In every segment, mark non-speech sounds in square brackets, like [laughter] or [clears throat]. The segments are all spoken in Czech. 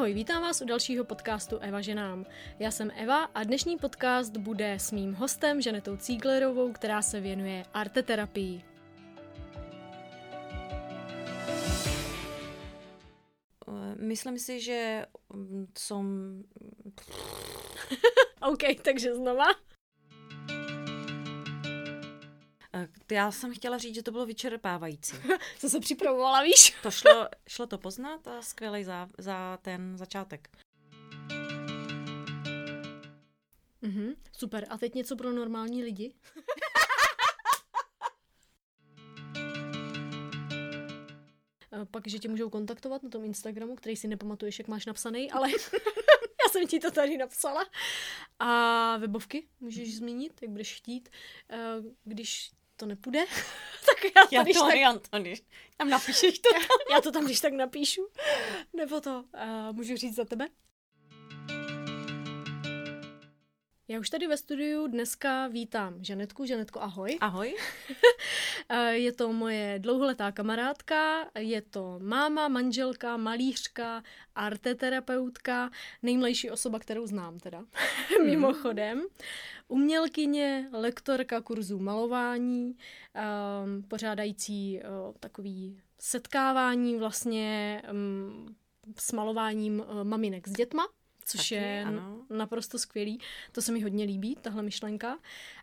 Ahoj, vítám vás u dalšího podcastu Eva ženám. Já jsem Eva a dnešní podcast bude s mým hostem Žanetou Cíglerovou, která se věnuje arteterapii. Myslím si, že som... [laughs] OK, takže znova. Já jsem chtěla říct, že to bylo vyčerpávající. [laughs] Co se připravovala, víš? To šlo, šlo to poznat a skvělý za, za ten začátek. Mhm, super. A teď něco pro normální lidi? [laughs] Pak, že tě můžou kontaktovat na tom Instagramu, který si nepamatuješ, jak máš napsaný, ale [laughs] já jsem ti to tady napsala. A webovky můžeš zmínit, jak budeš chtít. Když to nepůjde, [laughs] tak já to, já když to tak... Antony, tam napíšeš to [laughs] tam. já to tam když tak napíšu. Nebo to uh, můžu říct za tebe? Já už tady ve studiu dneska vítám Žanetku. Žanetko, ahoj. Ahoj. [laughs] je to moje dlouholetá kamarádka, je to máma, manželka, malířka, arteterapeutka, nejmlejší osoba, kterou znám teda, [laughs] mimochodem. Umělkyně, lektorka kurzů malování, um, pořádající uh, takový setkávání vlastně um, s malováním uh, maminek s dětma což Taky, je ano. naprosto skvělý. To se mi hodně líbí, tahle myšlenka.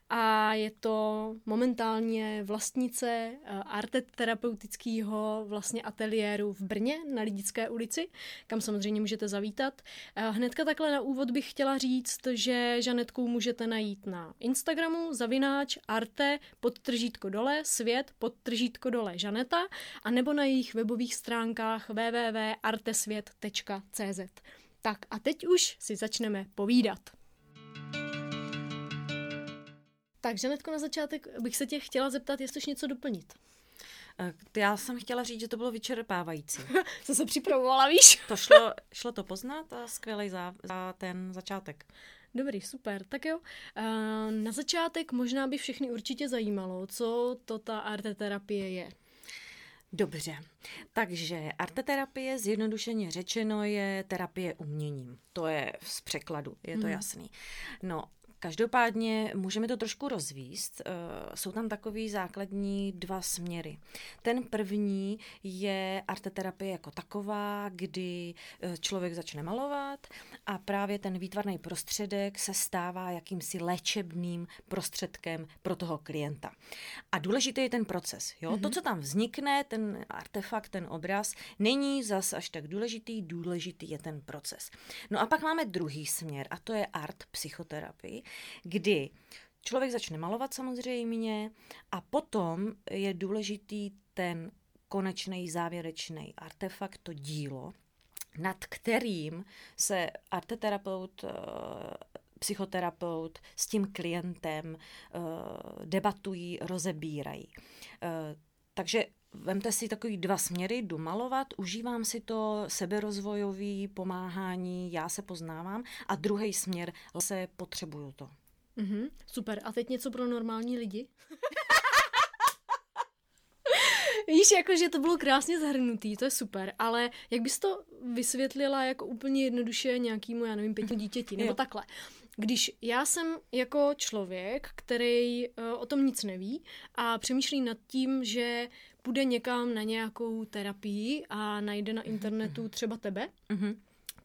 A je to momentálně vlastnice eh, arte terapeutického vlastně ateliéru v Brně na Lidické ulici, kam samozřejmě můžete zavítat. Eh, hnedka takhle na úvod bych chtěla říct, že Žanetku můžete najít na Instagramu zavináč arte podtržítko dole svět podtržítko dole Žaneta a nebo na jejich webových stránkách www.artesvět.cz. Tak a teď už si začneme povídat. Tak, Žanetko, na začátek bych se tě chtěla zeptat, jestli něco doplnit. Eh, já jsem chtěla říct, že to bylo vyčerpávající. [laughs] Co se připravovala, víš? To šlo, šlo to poznat a skvělý za, za ten začátek. Dobrý, super. Tak jo, eh, na začátek možná by všechny určitě zajímalo, co to ta arteterapie je. Dobře, takže arteterapie zjednodušeně řečeno je terapie uměním. To je z překladu, je to hmm. jasný. No Každopádně můžeme to trošku rozvíst. Eh, jsou tam takový základní dva směry. Ten první je arteterapie jako taková, kdy eh, člověk začne malovat a právě ten výtvarný prostředek se stává jakýmsi léčebným prostředkem pro toho klienta. A důležitý je ten proces. Jo? Mm-hmm. To, co tam vznikne, ten artefakt, ten obraz, není zas až tak důležitý, důležitý je ten proces. No a pak máme druhý směr a to je art psychoterapii, kdy člověk začne malovat samozřejmě a potom je důležitý ten konečný závěrečný artefakt, to dílo, nad kterým se arteterapeut, eh, psychoterapeut s tím klientem eh, debatují, rozebírají. Eh, takže Vemte si takový dva směry, jdu malovat, užívám si to seberozvojový pomáhání, já se poznávám a druhý směr, se potřebuju to. Mm-hmm, super. A teď něco pro normální lidi? [laughs] Víš, jako, že to bylo krásně zahrnutý, to je super, ale jak bys to vysvětlila jako úplně jednoduše nějakýmu, já nevím, pěti dítěti, nebo jo. takhle. Když já jsem jako člověk, který uh, o tom nic neví a přemýšlí nad tím, že půjde někam na nějakou terapii a najde na internetu mhm. třeba tebe, mm-hmm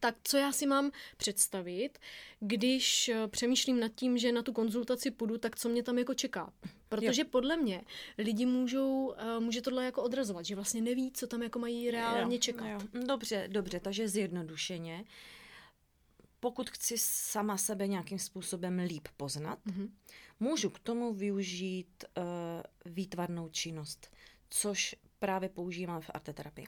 tak co já si mám představit, když eh, přemýšlím nad tím, že na tu konzultaci půjdu, tak co mě tam jako čeká. Protože jo. podle mě lidi můžou, eh, může tohle jako odrazovat, že vlastně neví, co tam jako mají reálně jo. čekat. Jo. Dobře, dobře, takže zjednodušeně. Pokud chci sama sebe nějakým způsobem líp poznat, mm-hmm. můžu k tomu využít uh, výtvarnou činnost, což právě používám v arteterapii.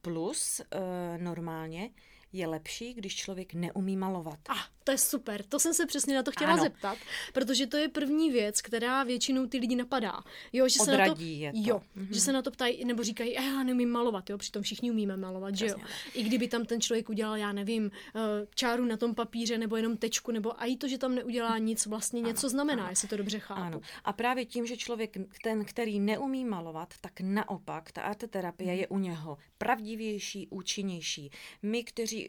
Plus uh, normálně je lepší, když člověk neumí malovat. A, ah, to je super. To jsem se přesně na to chtěla ano. zeptat, protože to je první věc, která většinou ty lidi napadá. Jo, že Odradí se na to, je to. Jo, mm-hmm. že se na to ptají, nebo říkají, já neumím malovat, jo, přitom všichni umíme malovat, Přesně. že jo. I kdyby tam ten člověk udělal, já nevím, eh, čáru na tom papíře, nebo jenom tečku, nebo a i to, že tam neudělá nic, vlastně ano, něco znamená, ano. jestli to dobře chápu. Ano. A právě tím, že člověk, ten, který neumí malovat, tak naopak ta arteterapie mm. je u něho pravdivější, účinnější. My, kteří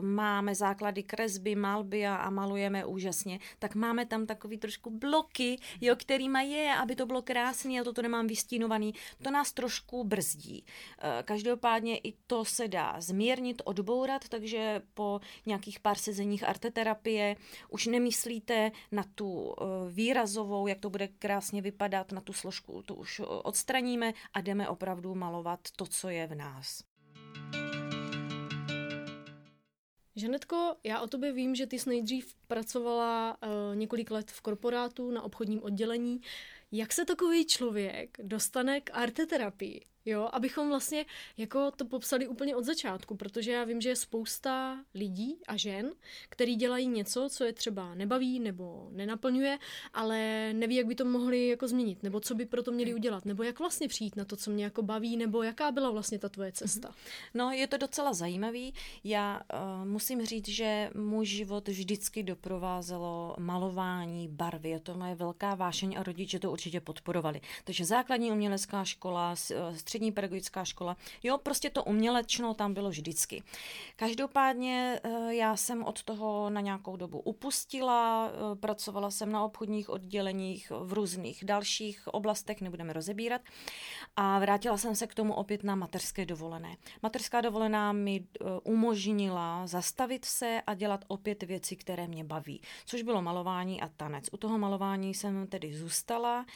máme základy kresby, malby a, a malujeme úžasně, tak máme tam takový trošku bloky, jo, kterýma je, aby to bylo krásné a toto nemám vystínovaný. To nás trošku brzdí. Eh, každopádně i to se dá zmírnit, odbourat, takže po nějakých pár sezeních arteterapie už nemyslíte na tu eh, výrazovou, jak to bude krásně vypadat, na tu složku, to už odstraníme a jdeme opravdu malovat to, co je v nás. Žanetko, já o tobě vím, že ty jsi nejdřív pracovala uh, několik let v korporátu na obchodním oddělení. Jak se takový člověk dostane k arteterapii? Jo, abychom vlastně jako to popsali úplně od začátku, protože já vím, že je spousta lidí a žen, který dělají něco, co je třeba nebaví nebo nenaplňuje, ale neví, jak by to mohli jako změnit, nebo co by pro to měli udělat, nebo jak vlastně přijít na to, co mě jako baví, nebo jaká byla vlastně ta tvoje cesta. Mhm. No, je to docela zajímavý. Já uh, musím říct, že můj život vždycky doprovázelo malování, barvy. Je to moje velká vášeň a rodiče to určitě podporovali. Takže základní umělecká škola, střední pedagogická škola. Jo, prostě to umělečno tam bylo vždycky. Každopádně eh, já jsem od toho na nějakou dobu upustila, eh, pracovala jsem na obchodních odděleních v různých dalších oblastech, nebudeme rozebírat, a vrátila jsem se k tomu opět na mateřské dovolené. Mateřská dovolená mi eh, umožnila zastavit se a dělat opět věci, které mě baví, což bylo malování a tanec. U toho malování jsem tedy zůstala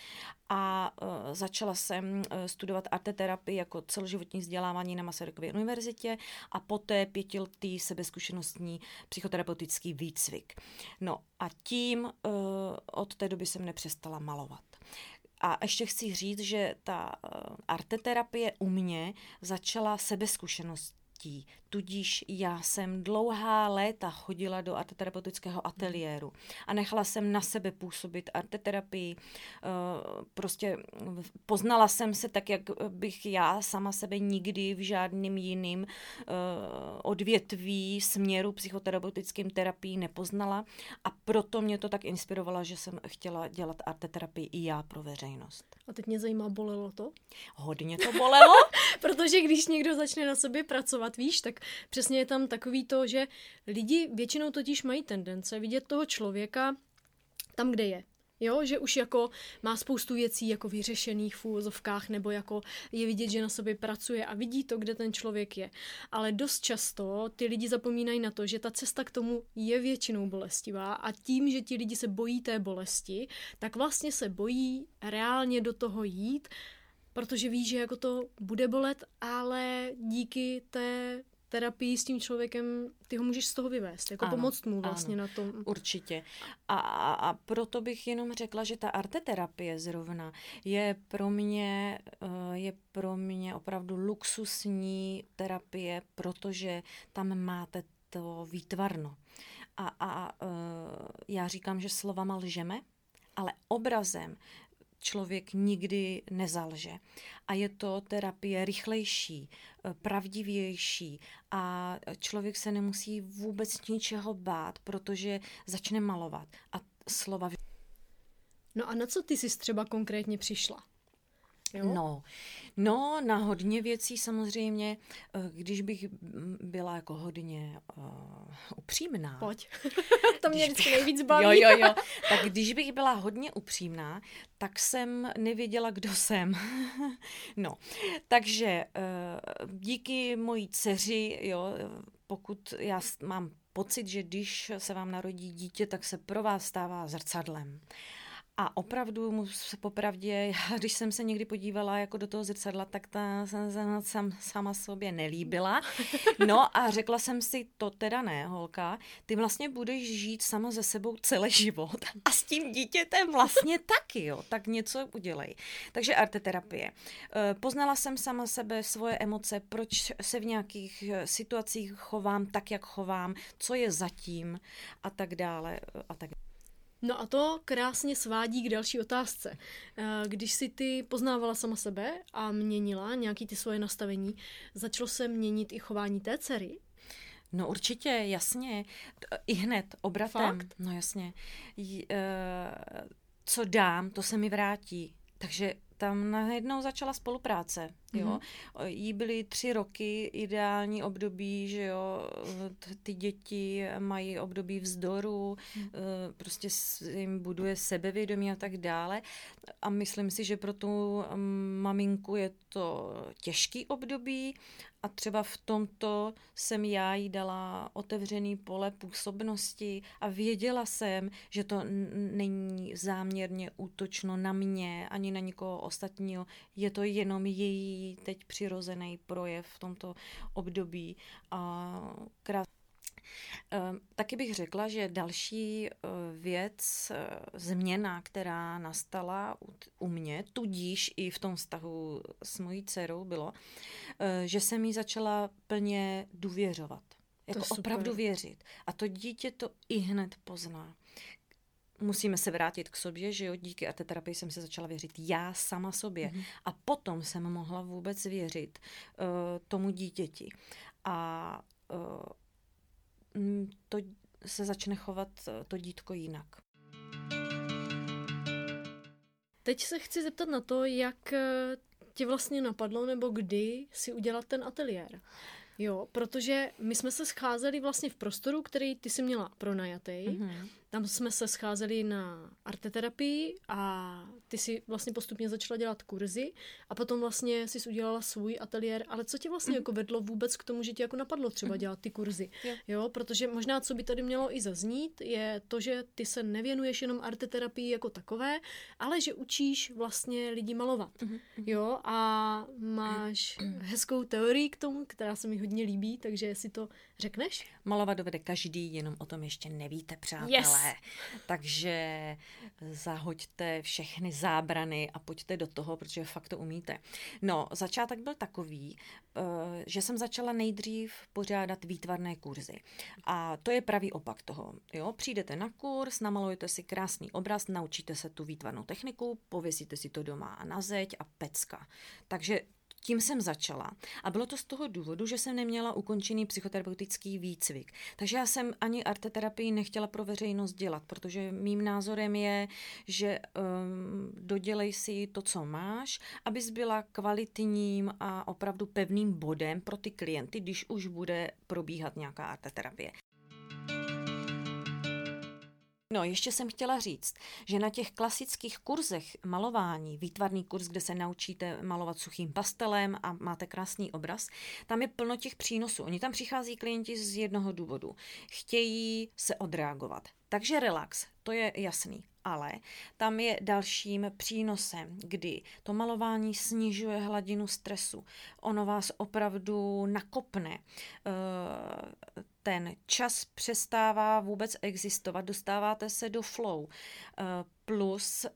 a začala jsem studovat arteterapii terapii jako celoživotní vzdělávání na Masarykově univerzitě a poté pětiletý sebezkušenostní psychoterapeutický výcvik. No a tím uh, od té doby jsem nepřestala malovat. A ještě chci říct, že ta uh, arteterapie u mě začala sebezkušenost dětí. Tudíž já jsem dlouhá léta chodila do arteterapeutického ateliéru a nechala jsem na sebe působit arteterapii. Eh, prostě poznala jsem se tak, jak bych já sama sebe nikdy v žádným jiným eh, odvětví směru psychoterapeutickým terapii nepoznala a proto mě to tak inspirovalo, že jsem chtěla dělat arteterapii i já pro veřejnost. A teď mě zajímá, bolelo to? Hodně to bolelo. [laughs] Protože když někdo začne na sobě pracovat, víš, tak přesně je tam takový to, že lidi většinou totiž mají tendence vidět toho člověka tam, kde je. Jo, že už jako má spoustu věcí jako vyřešených v úvozovkách, nebo jako je vidět, že na sobě pracuje a vidí to, kde ten člověk je. Ale dost často ty lidi zapomínají na to, že ta cesta k tomu je většinou bolestivá a tím, že ti lidi se bojí té bolesti, tak vlastně se bojí reálně do toho jít, protože ví, že jako to bude bolet, ale díky té terapii s tím člověkem, ty ho můžeš z toho vyvést, jako ano, pomoct mu vlastně ano, na tom. Určitě. A, a, a proto bych jenom řekla, že ta arteterapie zrovna je pro mě, eh, je pro mě opravdu luxusní terapie, protože tam máte to výtvarno. A, a eh, já říkám, že slovama lžeme, ale obrazem člověk nikdy nezalže. A je to terapie rychlejší, eh, pravdivější a člověk se nemusí vůbec ničeho bát, protože začne malovat a slova. No a na co ty jsi třeba konkrétně přišla? Jo? No, no, na hodně věcí samozřejmě, eh, když bych byla jako hodně uh, upřímná. Pojď, [laughs] to mě vždycky nejvíc baví. Jo, jo, jo. [laughs] Tak když bych byla hodně upřímná, tak jsem nevěděla, kdo jsem. [laughs] no, takže uh, díky mojí dceři, jo, pokud já mám pocit, že když se vám narodí dítě, tak se pro vás stává zrcadlem. A opravdu, se popravdě, [laughs] když jsem se někdy podívala jako do toho zrcadla, tak ta jsem se sam, sama sobě nelíbila. No a řekla jsem si, to teda ne, holka, ty vlastně budeš žít sama ze sebou celý život a s tím dítětem vlastně [laughs] taky, jo, tak něco udělej. Takže arteterapie. Eh, poznala jsem sama sebe, svoje emoce, proč se v nějakých eh, situacích chovám tak, jak chovám, co je zatím a tak dále a tak dále. No a to krásně svádí k další otázce. Eh, když si ty poznávala sama sebe a měnila nějaký ty svoje nastavení, začalo se měnit i chování té dcery? No určitě, jasně. I hned, obratem. Fakt? No jasně. Eh, co dám, to se mi vrátí. Takže tam najednou začala spolupráce. Jo? Mm-hmm. Jí byly tři roky ideální období, že jo, ty děti mají období vzdoru, mm. prostě jim buduje sebevědomí a tak dále. A myslím si, že pro tu maminku je to těžký období a třeba v tomto jsem já jí dala otevřený pole působnosti a věděla jsem, že to není záměrně útočno na mě ani na nikoho ostatního. Je to jenom její teď přirozený projev v tomto období. A krát Ehm, taky bych řekla, že další eh, věc, eh, změna, která nastala u mě, tudíž i v tom vztahu s mojí dcerou, bylo, eh, že jsem jí začala plně důvěřovat. Jako opravdu věřit. A to dítě to i hned pozná musíme se vrátit k sobě, že jo, díky arteterapii jsem se začala věřit já sama sobě. Mm-hmm. A potom jsem mohla vůbec věřit uh, tomu dítěti. A uh, to se začne chovat eh, to dítko jinak. Teď se chci zeptat na to, jak tě vlastně napadlo nebo kdy si udělat ten ateliér. Jo, protože my jsme se scházeli vlastně v prostoru, který ty si měla pronajatý. Mm-hmm. Tam jsme se scházeli na arteterapii a ty si vlastně postupně začala dělat kurzy a potom vlastně si udělala svůj ateliér. Ale co tě vlastně mm. jako vedlo vůbec k tomu, že tě jako napadlo třeba dělat ty kurzy? Yeah. Jo, protože možná, co by tady mělo i zaznít, je to, že ty se nevěnuješ jenom arteterapii jako takové, ale že učíš vlastně lidi malovat. Mm. Jo, a máš mm. hezkou teorii k tomu, která se mi hodně líbí, takže si to řekneš? Malovat dovede každý, jenom o tom ještě nevíte, přátelé. Yes. Takže zahoďte všechny zábrany a pojďte do toho, protože fakt to umíte. No, začátek byl takový, eh, že jsem začala nejdřív pořádat výtvarné kurzy. A to je pravý opak toho. Jo? Přijdete na kurz, namalujete si krásný obraz, naučíte se tu výtvarnou techniku, pověsíte si to doma na zeď a pecka. Takže tím jsem začala. A bylo to z toho důvodu, že jsem neměla ukončený psychoterapeutický výcvik. Takže já jsem ani arteterapii nechtěla pro veřejnost dělat, protože mým názorem je, že um, dodělej si to, co máš, abys byla kvalitním a opravdu pevným bodem pro ty klienty, když už bude probíhat nějaká arteterapie. No, ještě jsem chtěla říct, že na těch klasických kurzech malování, výtvarný kurz, kde se naučíte malovat suchým pastelem a máte krásný obraz, tam je plno těch přínosů. Oni tam přichází klienti z jednoho důvodu. Chtějí se odreagovat. Takže relax, to je jasný. Ale tam je dalším přínosem, kdy to malování snižuje hladinu stresu. Ono vás opravdu nakopne. Eh, ten čas přestává vůbec existovat, dostáváte se do flow. Eh, plus eh,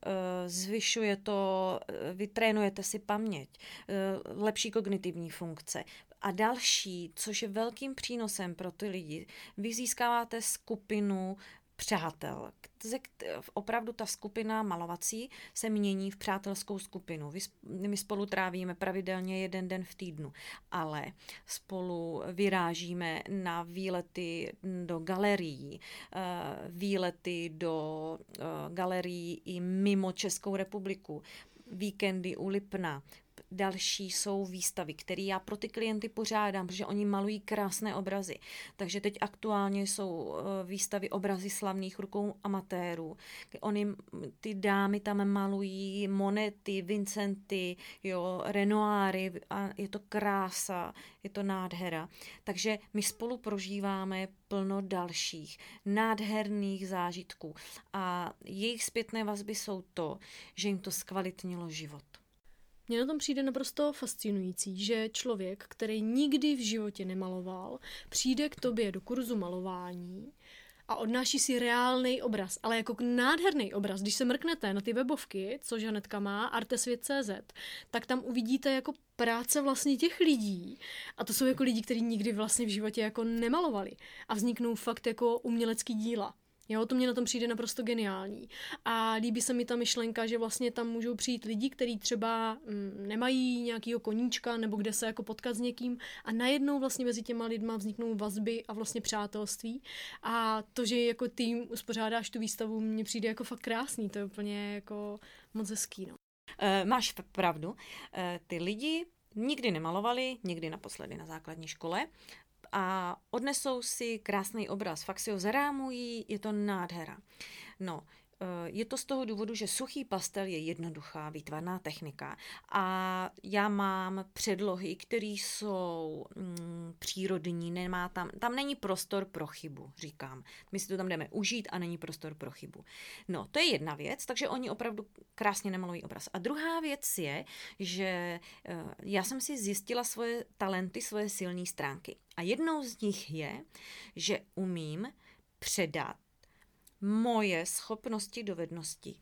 zvyšuje to, vytrénujete si paměť, lepší kognitivní funkce. A další, což je velkým přínosem pro ty lidi, vy získáváte skupinu přátel. Opravdu ta skupina malovací se mění v přátelskou skupinu. My spolu trávíme pravidelně jeden den v týdnu, ale spolu vyrážíme na výlety do galerií, eh, výlety do eh, galerií i mimo Českou republiku, víkendy u Lipna, další jsou výstavy, které já pro ty klienty pořádám, protože oni malují krásné obrazy. Takže teď aktuálně jsou eh, výstavy obrazy slavných rukou amatérů. Oni, ty dámy tam malují monety, Vincenty, jo, Renoiry a je to krása, je to nádhera. Takže my spolu prožíváme plno dalších nádherných zážitků a jejich zpětné vazby jsou to, že jim to zkvalitnilo život. Mně na tom přijde naprosto fascinující, že člověk, který nikdy v životě nemaloval, přijde k tobě do kurzu malování a odnáší si reálný obraz, ale jako nádherný obraz. Když se mrknete na ty webovky, co Žanetka má, artesvět.cz, tak tam uvidíte jako práce vlastně těch lidí. A to jsou jako lidi, kteří nikdy vlastně v životě jako nemalovali. A vzniknou fakt jako umělecký díla. Jo, to mě na tom přijde naprosto geniální. A líbí se mi ta myšlenka, že vlastně tam můžou přijít lidi, kteří třeba mm, nemají nějakýho koníčka nebo kde se jako potkat s někým a najednou vlastně mezi těma lidma vzniknou vazby a vlastně přátelství. A to, že jako tým uspořádáš tu výstavu, mně přijde jako fakt krásný. To je úplně jako moc hezký. No. E, máš pravdu. E, ty lidi nikdy nemalovali, nikdy naposledy na základní škole a odnesou si krásný obraz, fakt si ho zarámují, je to nádhera. No, je to z toho důvodu, že suchý pastel je jednoduchá výtvarná technika a já mám předlohy, které jsou mm, přírodní, nemá tam, tam není prostor pro chybu, říkám. My si to tam jdeme užít a není prostor pro chybu. No, to je jedna věc, takže oni opravdu krásně nemalují obraz. A druhá věc je, že uh, já jsem si zjistila svoje talenty, svoje silné stránky. A jednou z nich je, že umím předat moje schopnosti, dovednosti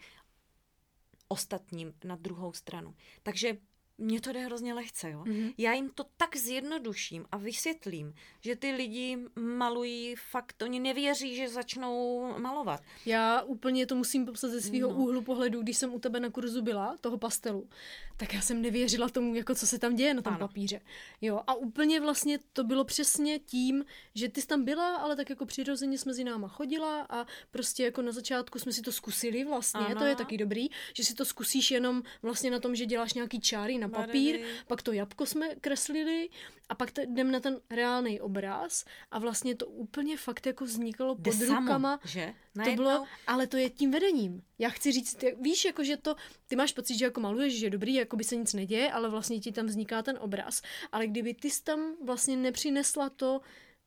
ostatním na druhou stranu. Takže mně to jde hrozně lehce, jo. Mm-hmm. Já jim to tak zjednoduším a vysvětlím, že ty lidi malují fakt, oni nevěří, že začnou malovat. Já úplně to musím popsat ze svého no. úhlu pohledu, když jsem u tebe na kurzu byla, toho pastelu, tak já jsem nevěřila tomu, jako co se tam děje na tom ano. papíře. Jo, a úplně vlastně to bylo přesně tím, že ty jsi tam byla, ale tak jako přirozeně jsme mezi náma chodila a prostě jako na začátku jsme si to zkusili vlastně, ano. to je taky dobrý, že si to zkusíš jenom vlastně na tom, že děláš nějaký čáry na papír, Barely. pak to jabko jsme kreslili a pak jdem na ten reálný obraz a vlastně to úplně fakt jako vznikalo pod Jde rukama. Samo, že? To bylo, ale to je tím vedením. Já chci říct, víš, jako že to, ty máš pocit, že jako maluješ, že je dobrý, jako by se nic neděje, ale vlastně ti tam vzniká ten obraz. Ale kdyby ty jsi tam vlastně nepřinesla to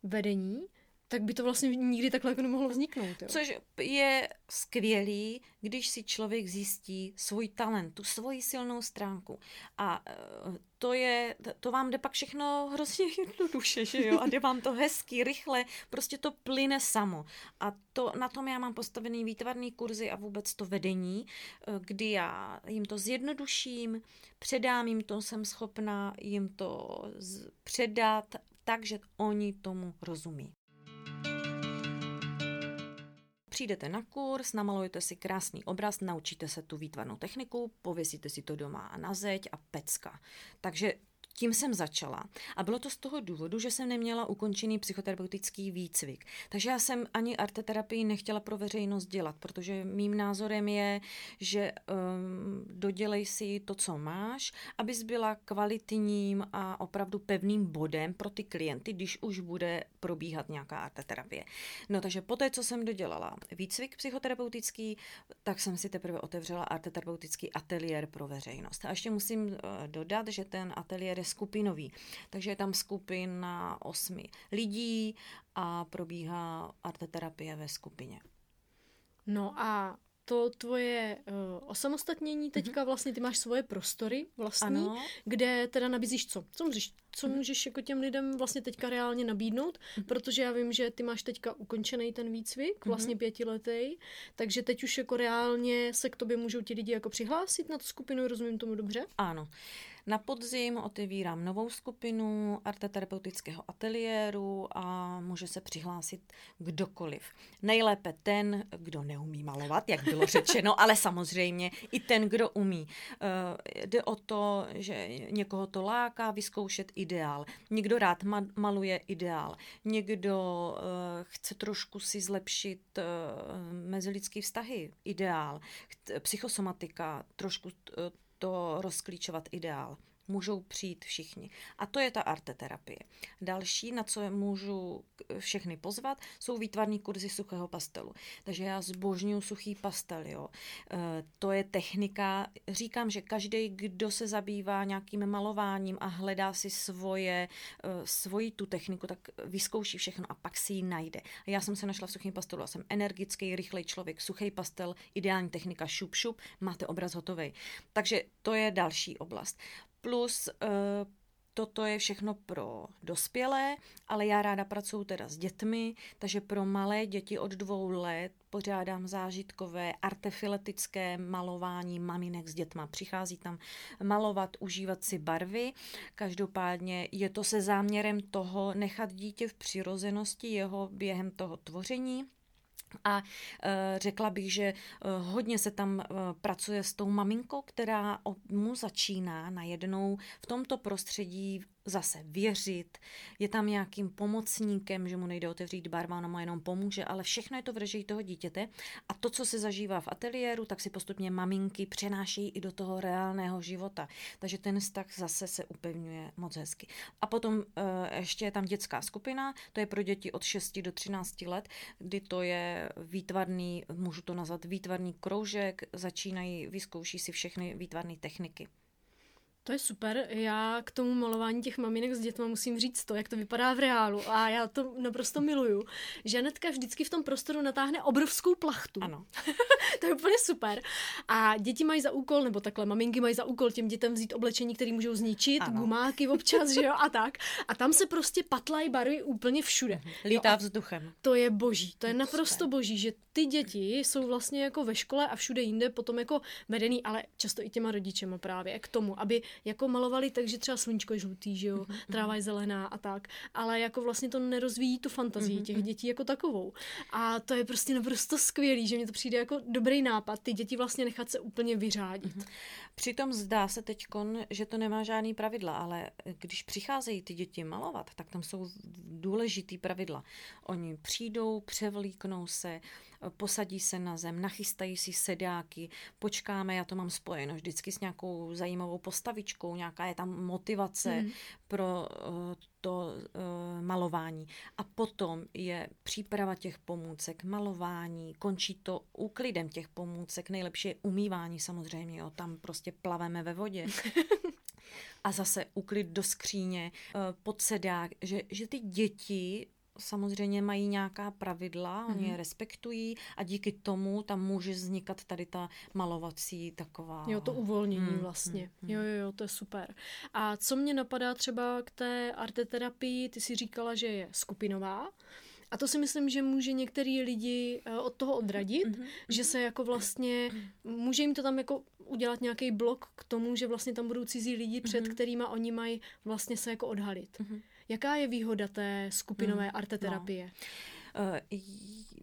vedení, tak by to vlastně nikdy takhle jako nemohlo vzniknout. Jo? Což je skvělý, když si člověk zjistí svůj talent, tu svoji silnou stránku. A eh, to je, to vám jde pak všechno hrozně jednoduše, že jo? A jde vám to hezky, rychle, prostě to plyne samo. A to, na tom já mám postavený výtvarný kurzy a vůbec to vedení, eh, kdy já jim to zjednoduším, předám jim to, jsem schopná jim to předat tak, že oni tomu rozumí. Přijdete na kurz, namalujete si krásný obraz, naučíte se tu výtvarnou techniku, pověsíte si to doma na zeď a pecka. Takže tím jsem začala. A bylo to z toho důvodu, že jsem neměla ukončený psychoterapeutický výcvik. Takže já jsem ani arteterapii nechtěla pro veřejnost dělat, protože mým názorem je, že um, dodělej si to, co máš, abys byla kvalitním a opravdu pevným bodem pro ty klienty, když už bude probíhat nějaká arteterapie. No takže poté, co jsem dodělala výcvik psychoterapeutický, tak jsem si teprve otevřela arteterapeutický ateliér pro veřejnost. A ještě musím uh, dodat, že ten ateliér je skupinový. Takže je tam skupina osmi lidí a probíhá arteterapie ve skupině. No a to tvoje uh, osamostatnění, teďka mm-hmm. vlastně ty máš svoje prostory vlastní, ano. kde teda nabízíš co? Co můžeš, co mm-hmm. můžeš jako těm lidem vlastně teďka reálně nabídnout? Mm-hmm. Protože já vím, že ty máš teďka ukončený ten výcvik, vlastně pětiletý, takže teď už jako reálně se k tobě můžou ti lidi jako přihlásit na tu skupinu, rozumím tomu dobře? Ano. Na podzim otevírám novou skupinu arteterapeutického ateliéru a může se přihlásit kdokoliv. Nejlépe ten, kdo neumí malovat, jak bylo [laughs] řečeno, ale samozřejmě i ten, kdo umí. Uh, jde o to, že někoho to láká vyzkoušet ideál. Někdo rád ma- maluje ideál. Někdo uh, chce trošku si zlepšit uh, mezilidský vztahy, ideál. Psychosomatika, trošku to rozklíčovat ideál. Můžou přijít všichni. A to je ta arteterapie. Další, na co můžu všechny pozvat, jsou výtvarní kurzy suchého pastelu. Takže já zbožňuji suchý pastel. Jo. E, to je technika, říkám, že každý, kdo se zabývá nějakým malováním a hledá si svoje, e, svoji tu techniku, tak vyzkouší všechno a pak si ji najde. A já jsem se našla v suchém pastelu a jsem energický, rychlej člověk. Suchý pastel, ideální technika, šup, šup, máte obraz hotový. Takže to je další oblast. Plus uh, toto je všechno pro dospělé, ale já ráda pracuji teda s dětmi, takže pro malé děti od dvou let pořádám zážitkové artefiletické malování maminek s dětma. Přichází tam malovat, užívat si barvy. Každopádně je to se záměrem toho nechat dítě v přirozenosti jeho během toho tvoření a e, řekla bych, že e, hodně se tam e, pracuje s tou maminkou, která mu začíná najednou v tomto prostředí zase věřit, je tam nějakým pomocníkem, že mu nejde otevřít barva, ono mu jenom pomůže, ale všechno je to v režii toho dítěte a to, co se zažívá v ateliéru, tak si postupně maminky přenášejí i do toho reálného života. Takže ten vztah zase se upevňuje moc hezky. A potom uh, ještě je tam dětská skupina, to je pro děti od 6 do 13 let, kdy to je výtvarný, můžu to nazvat výtvarný kroužek, začínají, vyzkouší si všechny výtvarné techniky. To je super. Já k tomu malování těch maminek s dětmi musím říct to, jak to vypadá v reálu. A já to naprosto miluju. Žanetka vždycky v tom prostoru natáhne obrovskou plachtu. Ano. [laughs] to je úplně super. A děti mají za úkol, nebo takhle, maminky mají za úkol těm dětem vzít oblečení, které můžou zničit, ano. gumáky občas, že jo, a tak. A tam se prostě patlají barvy úplně všude. Mhm. Lítá jo, vzduchem. To je boží. To je naprosto super. boží, že ty děti jsou vlastně jako ve škole a všude jinde potom jako vedený, ale často i těma rodičema právě k tomu, aby jako malovali tak, že třeba sluníčko je žlutý, že jo, mm-hmm. tráva je zelená a tak, ale jako vlastně to nerozvíjí tu fantazii mm-hmm. těch dětí jako takovou. A to je prostě naprosto skvělý, že mi to přijde jako dobrý nápad, ty děti vlastně nechat se úplně vyřádit. Přitom zdá se teď, že to nemá žádný pravidla, ale když přicházejí ty děti malovat, tak tam jsou důležitý pravidla. Oni přijdou, převlíknou se, posadí se na zem, nachystají si sedáky, počkáme, já to mám spojeno vždycky s nějakou zajímavou postavičkou, nějaká je tam motivace hmm. pro uh, to uh, malování. A potom je příprava těch pomůcek, malování, končí to úklidem těch pomůcek, nejlepší je umývání samozřejmě, jo, tam prostě plaveme ve vodě. [laughs] a zase uklid do skříně, uh, pod sedák, že, že ty děti samozřejmě mají nějaká pravidla, mm-hmm. oni je mhm. respektují a díky tomu tam může vznikat tady ta malovací taková... Jo, to uvolnění mm, vlastně. Mm, jo, jo, jo, to je super. A co mě napadá třeba k té arteterapii, ty si říkala, že je skupinová, a to si myslím, že může některý lidi eh, od toho odradit, mm-hmm. že se jako vlastně, může jim to tam jako udělat nějaký blok k tomu, že vlastně tam budou cizí lidi, před mm-hmm. kterýma oni mají vlastně se jako odhalit. Mm-hmm. Jaká je výhoda té skupinové hmm, arteterapie? No.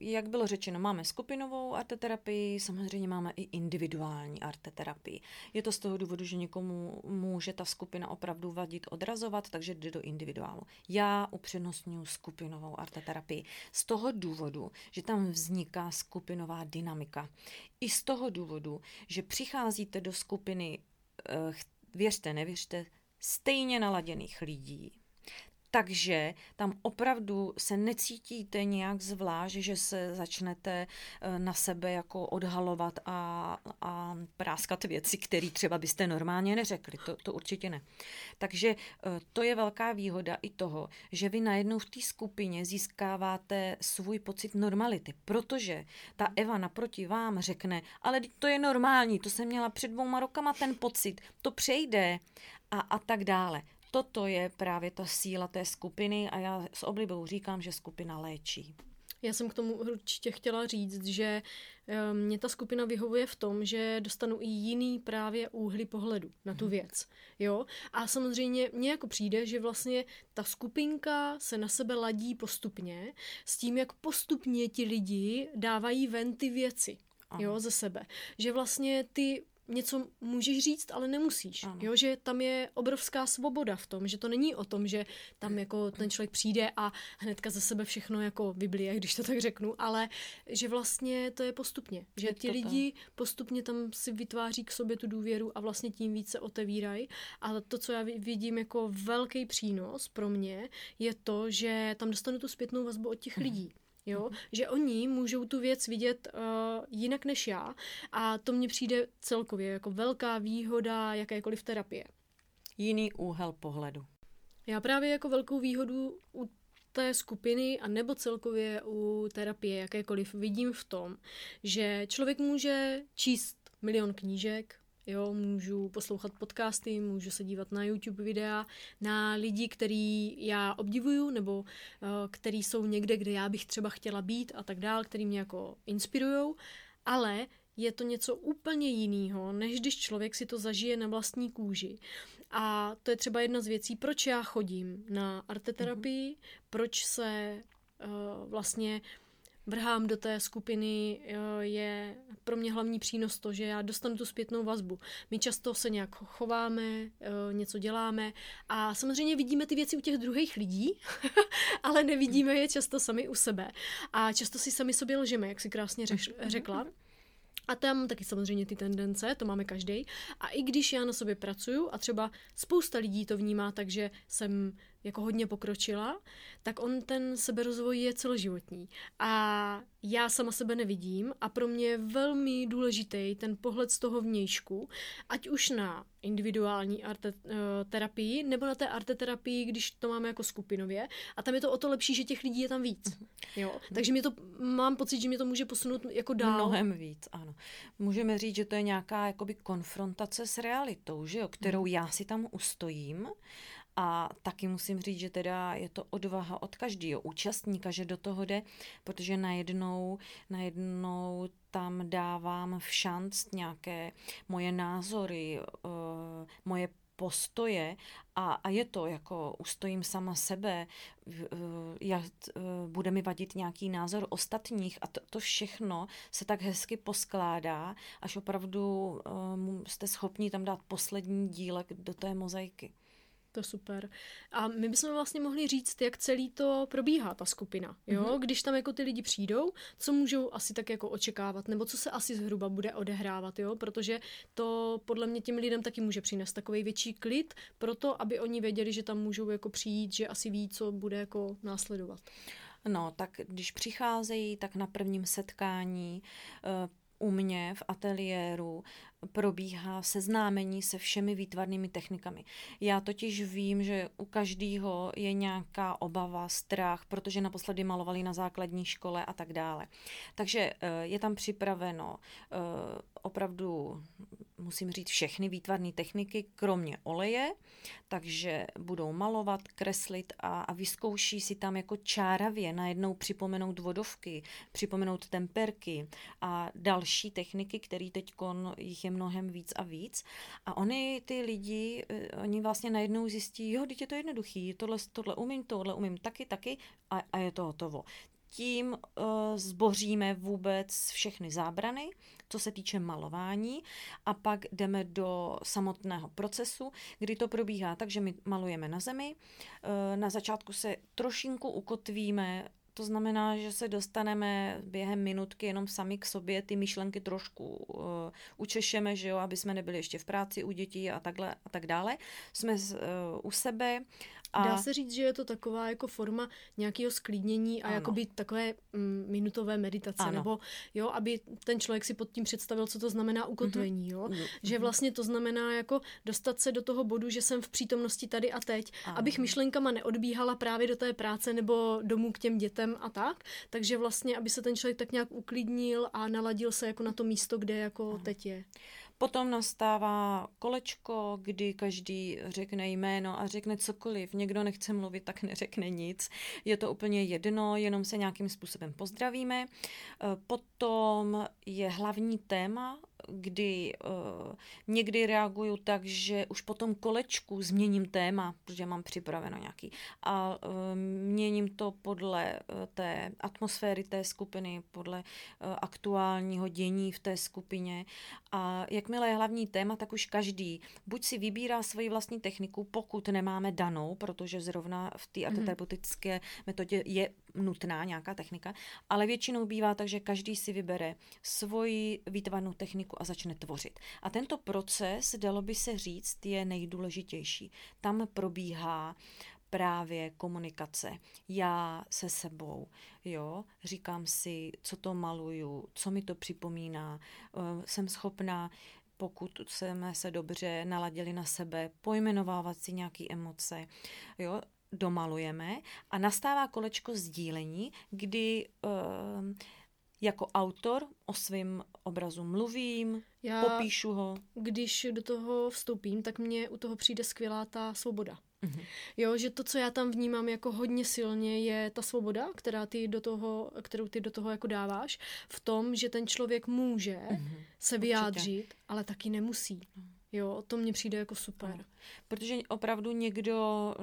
Jak bylo řečeno, máme skupinovou arteterapii, samozřejmě máme i individuální arteterapii. Je to z toho důvodu, že někomu může ta skupina opravdu vadit, odrazovat, takže jde do individuálu. Já upřednostňuji skupinovou arteterapii. Z toho důvodu, že tam vzniká skupinová dynamika. I z toho důvodu, že přicházíte do skupiny, eh, věřte, nevěřte, stejně naladěných lidí, takže tam opravdu se necítíte nějak zvlášť, že se začnete eh, na sebe jako odhalovat a, a práskat věci, které třeba byste normálně neřekli. To, to určitě ne. Takže eh, to je velká výhoda i toho, že vy najednou v té skupině získáváte svůj pocit normality, protože ta Eva naproti vám řekne, ale to je normální, to jsem měla před dvouma rokama ten pocit, to přejde a, a tak dále toto je právě ta síla té skupiny a já s oblibou říkám, že skupina léčí. Já jsem k tomu určitě chtěla říct, že eh, mě ta skupina vyhovuje v tom, že dostanu i jiný právě úhly pohledu na tu mhm. věc. Jo? A samozřejmě mně jako přijde, že vlastně ta skupinka se na sebe ladí postupně s tím, jak postupně ti lidi dávají ven ty věci. Jo, ze sebe. Že vlastně ty něco můžeš říct, ale nemusíš. Ano. Jo, že tam je obrovská svoboda v tom, že to není o tom, že tam jako ten člověk přijde a hnedka ze sebe všechno jako vyblije, když to tak řeknu, ale že vlastně to je postupně. Že ti lidi postupně tam si vytváří k sobě tu důvěru a vlastně tím více otevírají. A to, co já vidím jako velký přínos pro mě, je to, že tam dostanu tu zpětnou vazbu od těch lidí jo, že oni můžou tu věc vidět uh, jinak než já a to mně přijde celkově jako velká výhoda jakékoliv terapie. Jiný úhel pohledu. Já právě jako velkou výhodu u té skupiny a nebo celkově u terapie jakékoliv vidím v tom, že člověk může číst milion knížek, Jo, můžu poslouchat podcasty, můžu se dívat na YouTube videa, na lidi, který já obdivuju, nebo uh, který jsou někde, kde já bych třeba chtěla být a tak dál, který mě jako inspirujou, ale je to něco úplně jiného, než když člověk si to zažije na vlastní kůži. A to je třeba jedna z věcí, proč já chodím na arteterapii, mm-hmm. proč se uh, vlastně vrhám do té skupiny, eh, je pro mě hlavní přínos to, že já dostanu tu zpětnou vazbu. My často se nějak chováme, eh, něco děláme a samozřejmě vidíme ty věci u těch druhých lidí, [laughs] ale nevidíme je často sami u sebe. A často si sami sobě lžeme, jak si krásně [laughs] řekla. A tam taky samozřejmě ty tendence, to máme každý. A i když já na sobě pracuju a třeba spousta lidí to vnímá tak, že jsem jako hodně pokročila, tak on ten seberozvoj je celoživotní. A já sama sebe nevidím a pro mě je velmi důležitý ten pohled z toho vnějšku, ať už na individuální arte, uh, terapii nebo na té arteterapii, když to máme jako skupinově. A tam je to o to lepší, že těch lidí je tam víc. Mhm. Jo? Takže mě to, mám pocit, že mě to může posunout jako dál. Mnohem víc, ano. Můžeme říct, že to je nějaká jakoby konfrontace s realitou, že jo? kterou mhm. já si tam ustojím a taky musím říct, že teda je to odvaha od každého účastníka, že do toho jde, protože najednou, najednou tam dávám v šanc nějaké moje názory, uh, moje postoje a, a je to jako ustojím sama sebe, jak bude mi vadit nějaký názor ostatních a to, to všechno se tak hezky poskládá, až opravdu uh, jste schopni tam dát poslední dílek do té mozaiky. To je super. A my bychom vlastně mohli říct, jak celý to probíhá, ta skupina. Jo? Mm-hmm. Když tam jako ty lidi přijdou, co můžou asi tak jako očekávat, nebo co se asi zhruba bude odehrávat, jo? protože to podle mě těm lidem taky může přinést takový větší klid, proto aby oni věděli, že tam můžou jako přijít, že asi ví, co bude jako následovat. No, tak když přicházejí, tak na prvním setkání uh, u mě v ateliéru probíhá seznámení se všemi výtvarnými technikami. Já totiž vím, že u každého je nějaká obava, strach, protože naposledy malovali na základní škole a tak dále. Takže eh, je tam připraveno eh, opravdu musím říct, všechny výtvarné techniky, kromě oleje, takže budou malovat, kreslit a, a vyzkouší si tam jako čáravě najednou připomenout vodovky, připomenout temperky a další techniky, které teď jich je mnohem víc a víc. A oni, ty lidi, eh, oni vlastně najednou zjistí, jo, teď je to jednoduchý, tohle, tohle umím, tohle umím taky, taky a, a je to hotovo tím uh, zboříme vůbec všechny zábrany, co se týče malování a pak jdeme do samotného procesu, kdy to probíhá tak, že my malujeme na zemi, uh, na začátku se trošinku ukotvíme to znamená, že se dostaneme během minutky jenom sami k sobě, ty myšlenky trošku uh, učešeme, že jo, aby jsme nebyli ještě v práci u dětí a takhle a tak dále. Jsme uh, u sebe a... Dá se říct, že je to taková jako forma nějakého sklidnění a jako by takové mm, minutové meditace, ano. nebo jo, aby ten člověk si pod tím představil, co to znamená ukotvení, jo? Mm-hmm. Že vlastně to znamená jako dostat se do toho bodu, že jsem v přítomnosti tady a teď, ano. abych myšlenkama neodbíhala právě do té práce nebo domů k těm dětem a tak, takže vlastně, aby se ten člověk tak nějak uklidnil a naladil se jako na to místo, kde jako ano. teď je. Potom nastává kolečko, kdy každý řekne jméno a řekne cokoliv. Někdo nechce mluvit, tak neřekne nic. Je to úplně jedno, jenom se nějakým způsobem pozdravíme. Potom je hlavní téma kdy uh, někdy reaguju tak, že už po tom kolečku změním téma, protože mám připraveno nějaký a uh, měním to podle uh, té atmosféry té skupiny, podle uh, aktuálního dění v té skupině a jakmile je hlavní téma, tak už každý buď si vybírá svoji vlastní techniku, pokud nemáme danou, protože zrovna v té mm-hmm. arteterapeutické metodě je nutná nějaká technika, ale většinou bývá tak, že každý si vybere svoji výtvarnou techniku a začne tvořit. A tento proces, dalo by se říct, je nejdůležitější. Tam probíhá právě komunikace. Já se sebou, jo, říkám si, co to maluju, co mi to připomíná, eh, jsem schopná pokud jsme se dobře naladili na sebe, pojmenovávat si nějaké emoce, jo, domalujeme a nastává kolečko sdílení, kdy uh, jako autor o svém obrazu mluvím, Já, popíšu ho. Když do toho vstoupím, tak mně u toho přijde skvělá ta svoboda. Mm-hmm. Jo, že to, co já tam vnímám jako hodně silně, je ta svoboda, která ty do toho, kterou ty do toho jako dáváš, v tom, že ten člověk může mm-hmm. se vyjádřit, Určitě. ale taky nemusí. Jo, to mně přijde jako super. Ano. Protože opravdu někdo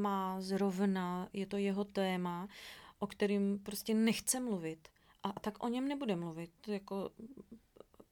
má zrovna, je to jeho téma o kterým prostě nechce mluvit, a tak o něm nebude mluvit. Jako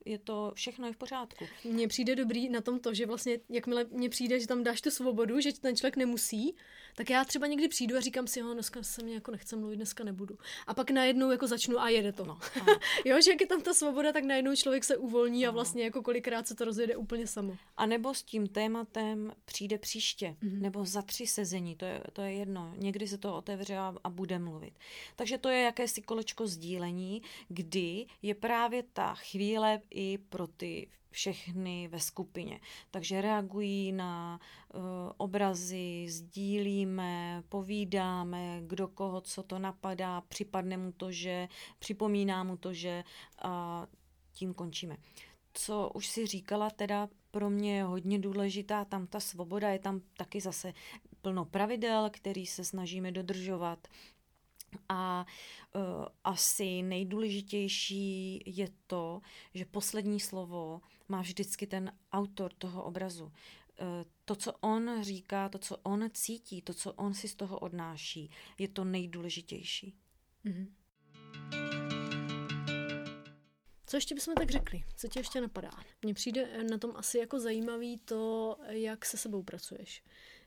je to všechno je v pořádku. Mně přijde dobrý na tom to, že vlastně jakmile mně přijde, že tam dáš tu svobodu, že ten člověk nemusí, tak já třeba někdy přijdu a říkám si, jo, dneska se mě jako nechce mluvit, dneska nebudu. A pak najednou jako začnu a jede to. No, [laughs] jo, že jak je tam ta svoboda, tak najednou člověk se uvolní a vlastně jako kolikrát se to rozjede úplně samo. A nebo s tím tématem přijde příště, mm-hmm. nebo za tři sezení, to je, to je jedno. Někdy se to otevře a, a bude mluvit. Takže to je jakési kolečko sdílení, kdy je právě ta chvíle i pro ty všechny ve skupině. Takže reagují na uh, obrazy, sdílíme, povídáme, kdo koho, co to napadá, připadne mu to, že, připomíná mu to, že a tím končíme. Co už si říkala, teda pro mě je hodně důležitá tam ta svoboda, je tam taky zase plno pravidel, který se snažíme dodržovat. A uh, asi nejdůležitější je to, že poslední slovo má vždycky ten autor toho obrazu. Uh, to, co on říká, to, co on cítí, to, co on si z toho odnáší, je to nejdůležitější. Mm-hmm. Co ještě bychom tak řekli? Co ti ještě napadá? Mně přijde na tom asi jako zajímavý to, jak se sebou pracuješ.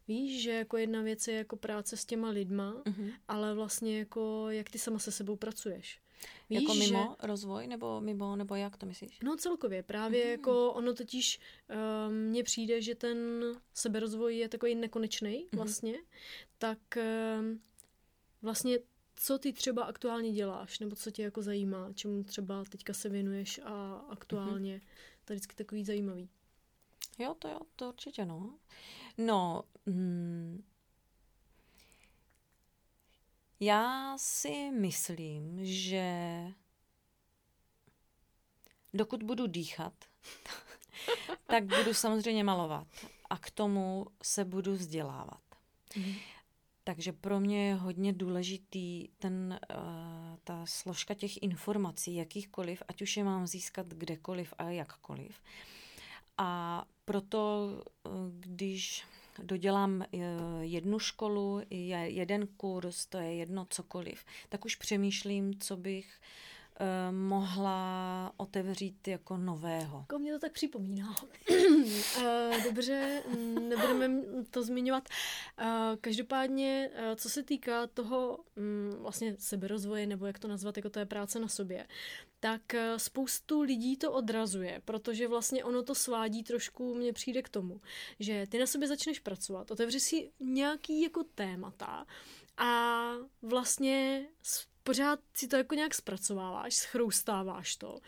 Víš, že jako jedna věc je jako práce s těma lidma, mm-hmm. ale vlastně jako jak ty sama se sebou pracuješ. Víš, jako mimo že... rozvoj, nebo mimo, nebo jak to myslíš? No celkově, právě mm-hmm. jako ono totiž uh, mně přijde, že ten seberozvoj je takový nekonečný mm-hmm. vlastně, tak uh, vlastně co ty třeba aktuálně děláš, nebo co tě jako zajímá, čemu třeba teďka se věnuješ a aktuálně, mm-hmm. to je vždycky takový zajímavý. Jo, to jo, to určitě no. No, hmm, já si myslím, že dokud budu dýchat, [laughs] tak budu samozřejmě malovat a k tomu se budu vzdělávat. Mm. Takže pro mě je hodně důležitý ten, uh, ta složka těch informací, jakýchkoliv, ať už je mám získat kdekoliv a jakkoliv. A proto, uh, když dodělám uh, jednu školu, jeden kurz, to je jedno cokoliv, tak už přemýšlím, co bych Eh, mohla otevřít jako nového. Jako mě to tak připomíná. [clears throat] Eh, dobře, nebudeme to zmiňovat. Eh, každopádně, co se týká toho mm, vlastně seberozvoje, nebo jak to nazvat, jako to je práce na sobě, tak spoustu lidí to odrazuje, protože vlastně ono to svádí trošku, mně přijde k tomu, že ty na sobě začneš pracovat, otevři si nějaký jako témata a vlastně pořád si to jako nějak zpracováváš, schroustáváš to,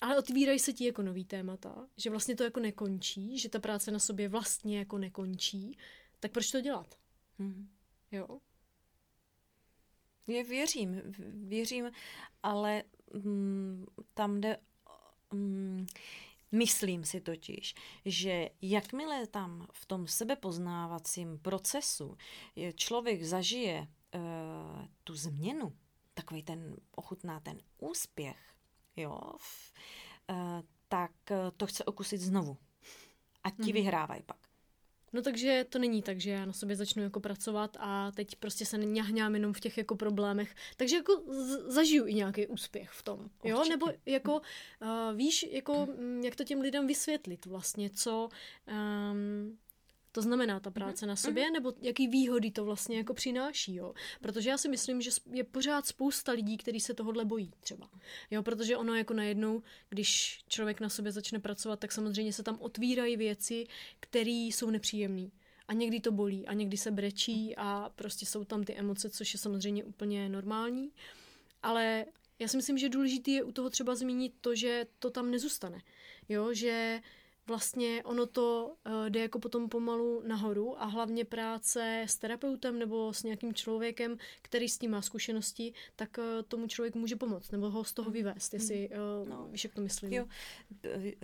ale otvírají se ti jako nový témata, že vlastně to jako nekončí, že ta práce na sobě vlastně jako nekončí, tak proč to dělat? Hmm. Jo. Je, věřím, věřím, ale mm, tam jde, mm, myslím si totiž, že jakmile tam v tom sebepoznávacím procesu člověk zažije uh, tu změnu, takový ten, ochutná ten úspěch, jo, uh, tak eh, to chce okusit znovu. A ti mm-hmm. vyhrávají pak. No takže to není tak, že já na sobě začnu jako pracovat a teď prostě se neňahňám jenom v těch jako problémech. Takže jako z- zažiju i nějaký úspěch v tom, Určitě. jo? Nebo jako uh, víš, jako mm. jak to těm lidem vysvětlit vlastně, co um, to znamená ta práce na mhm. sobě, nebo jaký výhody to vlastně jako přináší, jo. Protože já si myslím, že je pořád spousta lidí, kteří se tohohle bojí třeba. Jo, protože ono jako najednou, když člověk na sobě začne pracovat, tak samozřejmě se tam otvírají věci, které jsou nepříjemné. A někdy to bolí a někdy se brečí a prostě jsou tam ty emoce, což je samozřejmě úplně normální. Ale já si myslím, že důležité je u toho třeba zmínit to, že to tam nezůstane. Jo, že vlastně ono to uh, jde jako potom pomalu nahoru a hlavně práce s terapeutem nebo s nějakým člověkem, který s tím má zkušenosti, tak uh, tomu člověk může pomoct nebo ho z toho vyvést, jestli uh, no. víš, jak to myslím. Jo,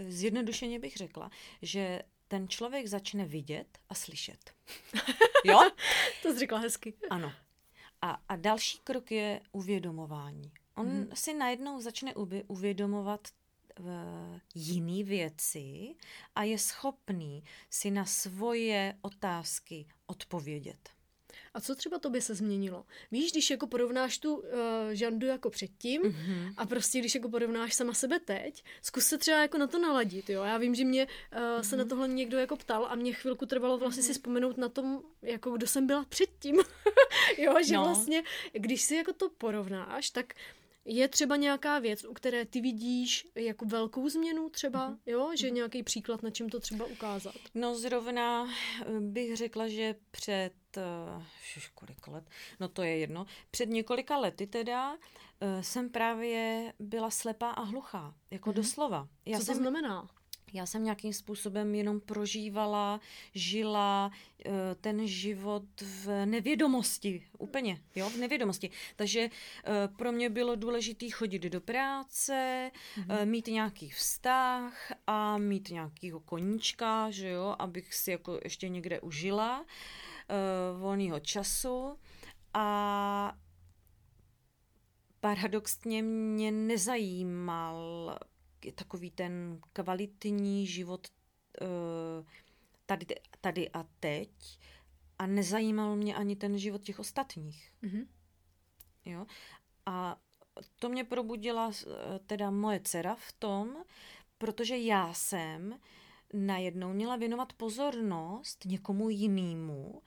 zjednodušeně bych řekla, že ten člověk začne vidět a slyšet. [laughs] jo? to jsi řekla hezky. Ano. A, a další krok je uvědomování. On hmm. si najednou začne uvědomovat jiné věci a je schopný si na svoje otázky odpovědět. A co třeba tobě se změnilo? Víš, když jako porovnáš tu uh, žandu jako předtím mm-hmm. a prostě když jako porovnáš sama sebe teď, zkus se třeba jako na to naladit, jo. Já vím, že mě uh, mm-hmm. se na tohle někdo jako ptal a mě chvilku trvalo vlastně mm-hmm. si vzpomenout na tom, jako kdo jsem byla předtím. [laughs] jo, že no. vlastně, když si jako to porovnáš, tak je třeba nějaká věc, u které ty vidíš jako velkou změnu třeba, mm-hmm. jo? Že mm-hmm. nějaký příklad, na čem to třeba ukázat? No zrovna eh, bych řekla, že před, uh, kolik let, no to je jedno, před několika lety teda uh, jsem právě byla slepá a hluchá, jako mm-hmm. doslova. Já Co to jsem, znamená? Já jsem nějakým způsobem jenom prožívala, žila eh, ten život v nevědomosti, úplně, jo, v nevědomosti. Takže eh, pro mě bylo důležité chodit do práce, mm-hmm. mít nějaký vztah a mít nějakýho koníčka, že jo, abych si jako ještě někde užila volného času a paradoxně mě nezajímal takový ten kvalitní život uh, tady, tady a teď a nezajímal mě ani ten život těch ostatních. Mm-hmm. Jo? A to mě probudila eh, teda moje dcera v tom, protože já jsem najednou měla věnovat pozornost někomu jinému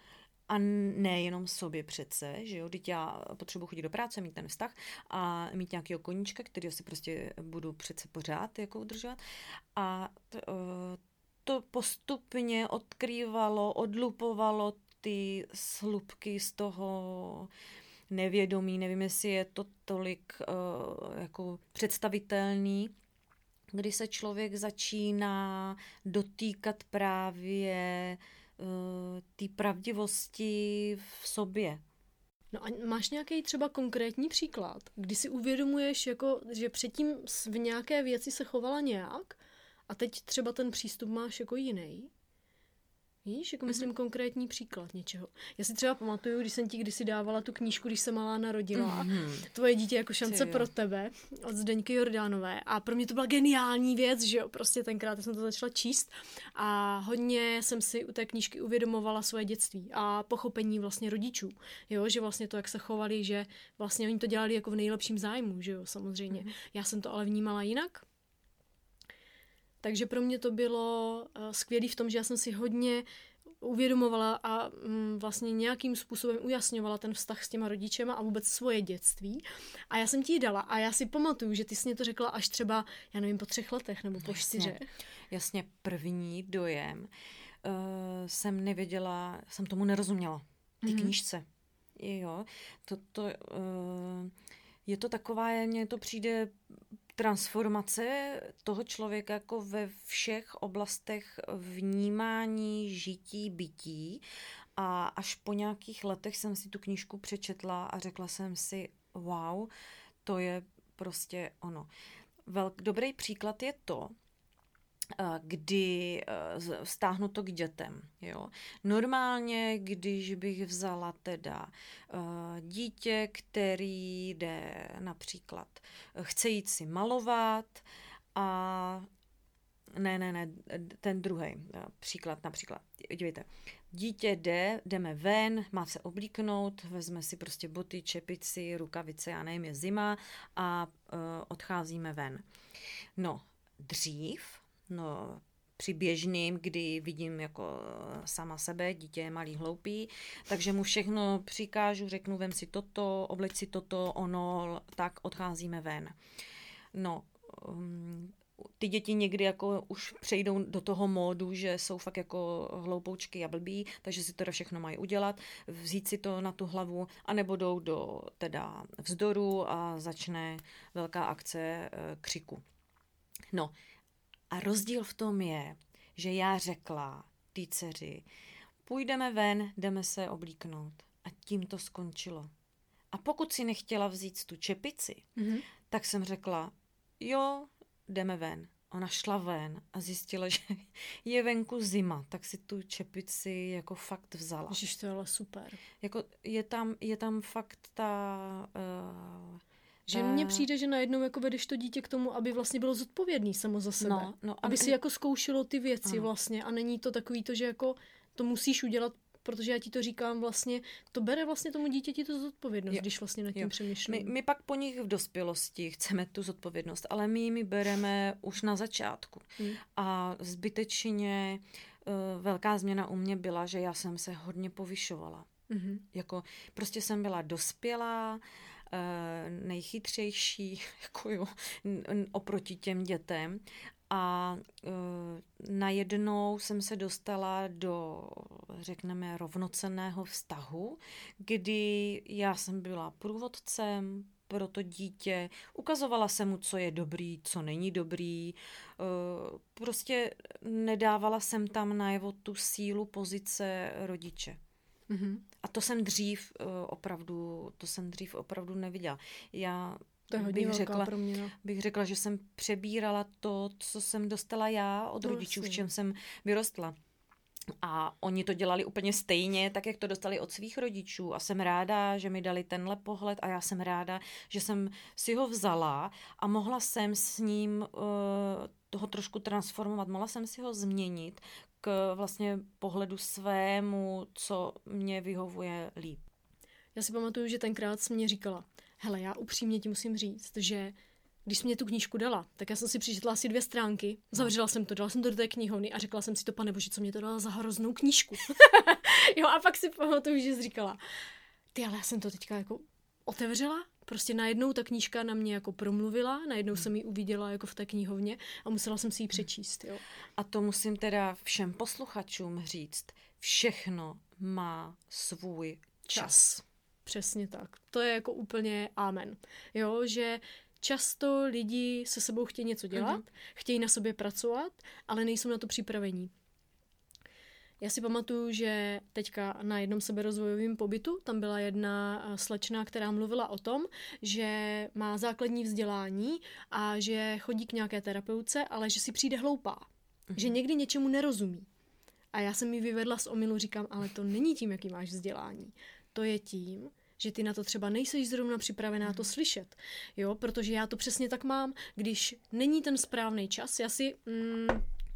a nejenom sobě přece, že jo, teď já potřebuji chodit do práce, mít ten vztah a mít nějakého koníčka, který si prostě budu přece pořád jako udržovat. A to, eh, to postupně odkrývalo, odlupovalo ty slupky z toho nevědomí, nevím, jestli je to tolik uh, jako představitelný, kdy se člověk začíná dotýkat právě uh, té pravdivosti v sobě. No a máš nějaký třeba konkrétní příklad, kdy si uvědomuješ, jako, že předtím v nějaké věci se chovala nějak a teď třeba ten přístup máš jako jiný? Víš, jako myslím mm-hmm. konkrétní příklad něčeho. Já si třeba pamatuju, když jsem ti kdysi dávala tu knížku, když se malá narodila, mm-hmm. tvoje dítě jako šance pro tebe od Zdeňky Jordánové. A pro mě to byla geniální věc, že jo, prostě tenkrát jsem to začala číst a hodně jsem si u té knížky uvědomovala svoje dětství a pochopení vlastně rodičů, jo, že vlastně to, jak se chovali, že vlastně oni to dělali jako v nejlepším zájmu, že jo, samozřejmě. Mm-hmm. Já jsem to ale vnímala jinak, takže pro mě to bylo eh, skvělé v tom, že já jsem si hodně uvědomovala a mm, vlastně nějakým způsobem ujasňovala ten vztah s těma rodičema a vůbec svoje dětství. A já jsem ti ji dala a já si pamatuju, že ty jsi mě to řekla až třeba, já nevím, po třech letech nebo po čtyřech. Jasně, první dojem uh, jsem nevěděla, jsem tomu nerozuměla. Ty mm-hmm. knížce. Jo, to, to, uh, je to taková, mně to přijde transformace toho člověka jako ve všech oblastech vnímání, žití, bytí. A až po nějakých letech jsem si tu knížku přečetla a řekla jsem si, wow, to je prostě ono. Velk, dobrý příklad je to, kdy stáhnu eh, to k dětem. Jo. Normálně, když bych vzala teda eh, dítě, který jde například, chce jít si malovat a ne, ne, ne, ten druhý příklad například. Dívejte, dítě jde, jdeme ven, má se oblíknout, vezme si prostě boty, čepici, rukavice, já nevím, je zima a uh, odcházíme ven. No, dřív No, při běžným, kdy vidím jako sama sebe, dítě je malý hloupý, takže mu všechno přikážu, řeknu, vem si toto, obleč si toto, ono, tak odcházíme ven. No, um, ty děti někdy jako už přejdou do toho módu, že jsou fakt jako hloupoučky a blbí, takže si to všechno mají udělat, vzít si to na tu hlavu, anebo jdou do teda vzdoru a začne velká akce e, křiku. No, a rozdíl v tom je, že já řekla té dceři, půjdeme ven, jdeme se oblíknout. A tím to skončilo. A pokud si nechtěla vzít tu čepici, mm-hmm. tak jsem řekla, jo, jdeme ven. Ona šla ven a zjistila, [laughs] že je venku zima, tak si tu čepici jako fakt vzala. Ježiš, to je ale super. Jako je tam, je tam fakt ta... Uh, že mně přijde, že najednou jako vedeš to dítě k tomu, aby vlastně bylo zodpovědný samo za sebe. No, no, aby, aby si jako zkoušelo ty věci ano. vlastně a není to takový to, že jako to musíš udělat protože já ti to říkám vlastně, to bere vlastně tomu dítěti tu zodpovědnost, Jo. když vlastně nad tím Jo. přemýšlím. My, my pak po nich v dospělosti chceme tu zodpovědnost, ale my ji bereme už na začátku. Hmm. A zbytečně eh, velká změna u mě byla, že já jsem se hodně povyšovala. Mhm. Jako prostě jsem byla dospělá, eh, nejchytřejší [laughs] jako jo, oproti těm dětem a eh, najednou jsem se dostala do, řekneme, rovnocenného vztahu, kdy já jsem byla průvodcem pro to dítě, ukazovala jsem mu, co je dobrý, co není dobrý, eh, prostě nedávala jsem tam najevo tu sílu pozice rodiče. Mhm. A to jsem dřív uh, opravdu, to jsem dřív opravdu neviděla. Já To je hodně bych řekla, proměna. bych řekla, že jsem přebírala to, co jsem dostala já od No, rodičů, v jasně. čem jsem vyrostla. A oni to dělali úplně stejně, tak jak to dostali od svých rodičů. A jsem ráda, že mi dali tenhle pohled a já jsem ráda, že jsem si ho vzala a mohla jsem s ním uh, toho trošku transformovat. Mohla jsem si ho změnit k vlastně pohledu svému, co mě vyhovuje líp. Já si pamatuju, že tenkrát jsi mě říkala, hele, já upřímně ti musím říct, že když jsi mě tu knížku dala, tak já jsem si přečetla asi dvě stránky, zavřela jsem to, dala jsem to do té knihovny a řekla jsem si to, pane bože, co mě to dala za hroznou knížku. [laughs] jo, a pak si pamatuju, že jsi říkala, ty, ale já jsem to teďka jako otevřela, prostě najednou ta knížka na mě jako promluvila, najednou jsem ji uviděla jako v té knihovně a musela jsem si ji přečíst, jo. A to musím teda všem posluchačům říct. Všechno má svůj čas. Přesně tak. To je jako úplně amen. Jo, že často lidi se sebou chtějí něco dělat, mm-hmm. chtějí na sobě pracovat, ale nejsou na to připravení. Já si pamatuju, že teďka na jednom seberozvojovém pobytu tam byla jedna eh, slečna, která mluvila o tom, že má základní vzdělání a že chodí k nějaké terapeutce, ale že si přijde hloupá. Mm-hmm. Že někdy něčemu nerozumí. A já jsem mi vyvedla z omilu, říkám, ale to není tím, jaký máš vzdělání. To je tím, že ty na to třeba nejseš zrovna připravená to slyšet. Jo, protože já to přesně tak mám, když není ten správný čas, já si mm,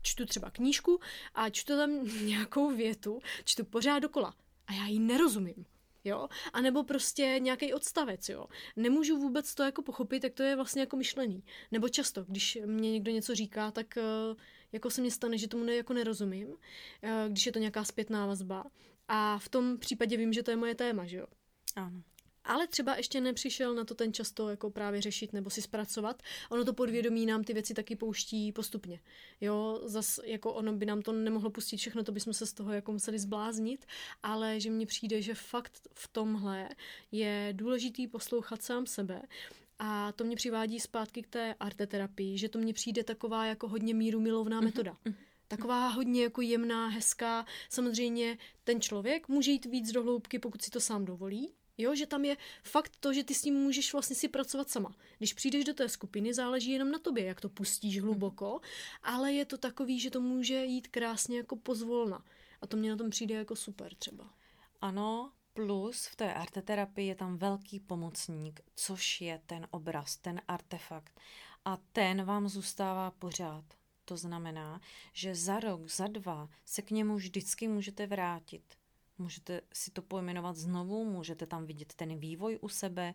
čtu třeba knížku a čtu tam [laughs] nějakou větu, čtu pořád dokola a já ji nerozumím. Jo? A nebo prostě nějaký odstavec, jo. Nemůžu vůbec to jako pochopit, jak to je vlastně jako myšlený. Nebo často, když mě někdo něco říká, tak eh, jako se mně stane, že tomu ne, jako nerozumím, eh, když je to nějaká zpětná vazba. A v tom případě vím, že to je moje téma, že jo. Ano. Ale třeba ještě nepřišel na to ten často jako právě řešit nebo si zpracovat. Ono to podvědomí nám ty věci taky pouští postupně. Jo, zas jako ono by nám to nemohlo pustit všechno, to bychom se z toho jako museli zbláznit, ale že mně přijde, že fakt v tomhle je důležitý poslouchat sám sebe a to mě přivádí zpátky k té arteterapii, že to mně přijde taková jako hodně míru milovná metoda. Taková hodně jako jemná, hezká. Samozřejmě ten člověk může jít víc do hloubky, pokud si to sám dovolí. Jo, že tam je fakt to, že ty s ním můžeš vlastně si pracovat sama. Když přijdeš do té skupiny, záleží jenom na tobě, jak to pustíš hluboko, ale je to takový, že to může jít krásně jako pozvolna. A to mě na tom přijde jako super třeba. Ano, plus v té arteterapii je tam velký pomocník, což je ten obraz, ten artefakt. A ten vám zůstává pořád. To znamená, že za rok, za dva se k němu vždycky můžete vrátit. Můžete si to pojmenovat znovu, můžete tam vidět ten vývoj u sebe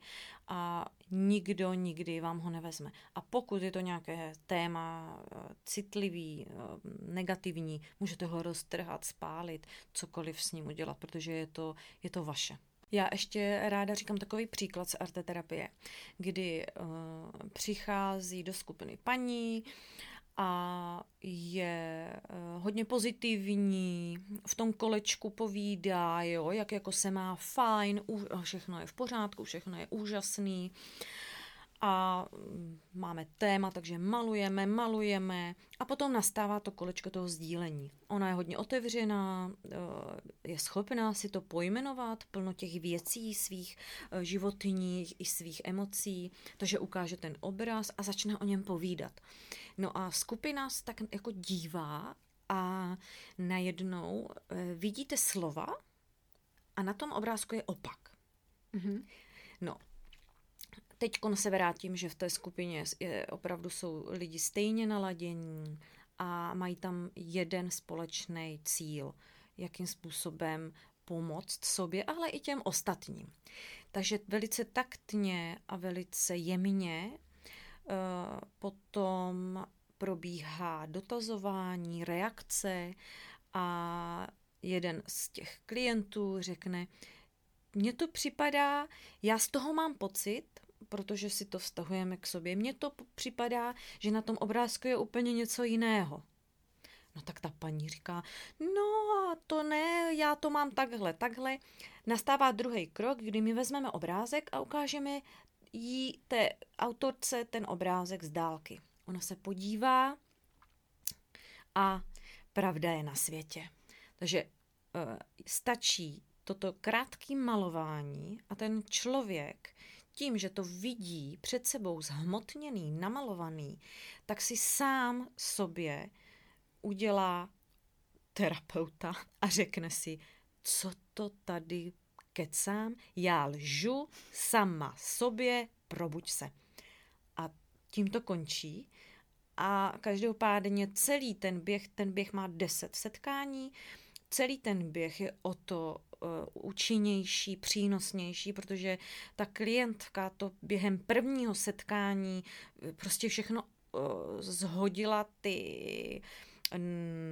a nikdo nikdy vám ho nevezme. A pokud je to nějaké téma eh, citlivý, eh, negativní, můžete ho roztrhat, spálit, cokoliv s ním udělat, protože je to, je to vaše. Já ještě ráda říkám takový příklad z arteterapie, kdy uh, přichází do skupiny paní, a je uh, hodně pozitivní, v tom kolečku povídá, jo, jak jako se má fajn, všechno je v pořádku, všechno je úžasný a mm, máme téma, takže malujeme, malujeme a potom nastává to kolečko toho sdílení. Ona je hodně otevřená, je schopná si to pojmenovat, plno těch věcí svých životních i svých emocí, takže ukáže ten obraz a začne o něm povídat. No a skupina se tak jako dívá a najednou vidíte slova a na tom obrázku je opak. Mm-hmm. No, teď se vrátím, že v té skupině je, opravdu jsou lidi stejně naladění a mají tam jeden společný cíl, jakým způsobem pomoct sobě, ale i těm ostatním. Takže velice taktně a velice jemně potom probíhá dotazování, reakce a jeden z těch klientů řekne, mně to připadá, já z toho mám pocit, protože si to vztahujeme k sobě, mně to připadá, že na tom obrázku je úplně něco jiného. No tak ta paní říká, no a to ne, já to mám takhle, takhle. Nastává druhý krok, kdy my vezmeme obrázek a ukážeme jí té autorce ten obrázek z dálky. Ona se podívá a pravda je na světě. Takže uh, stačí toto krátké malování a ten člověk tím, že to vidí před sebou zhmotněný, namalovaný, tak si sám sobě udělá terapeuta a řekne si, co to tady kecám, já lžu sama sobě, probuď se. A tím to končí. A každopádně celý ten běh, ten běh má deset setkání, celý ten běh je o to uh, účinnější, přínosnější, protože ta klientka to během prvního setkání eh, prostě všechno uh, zhodila ty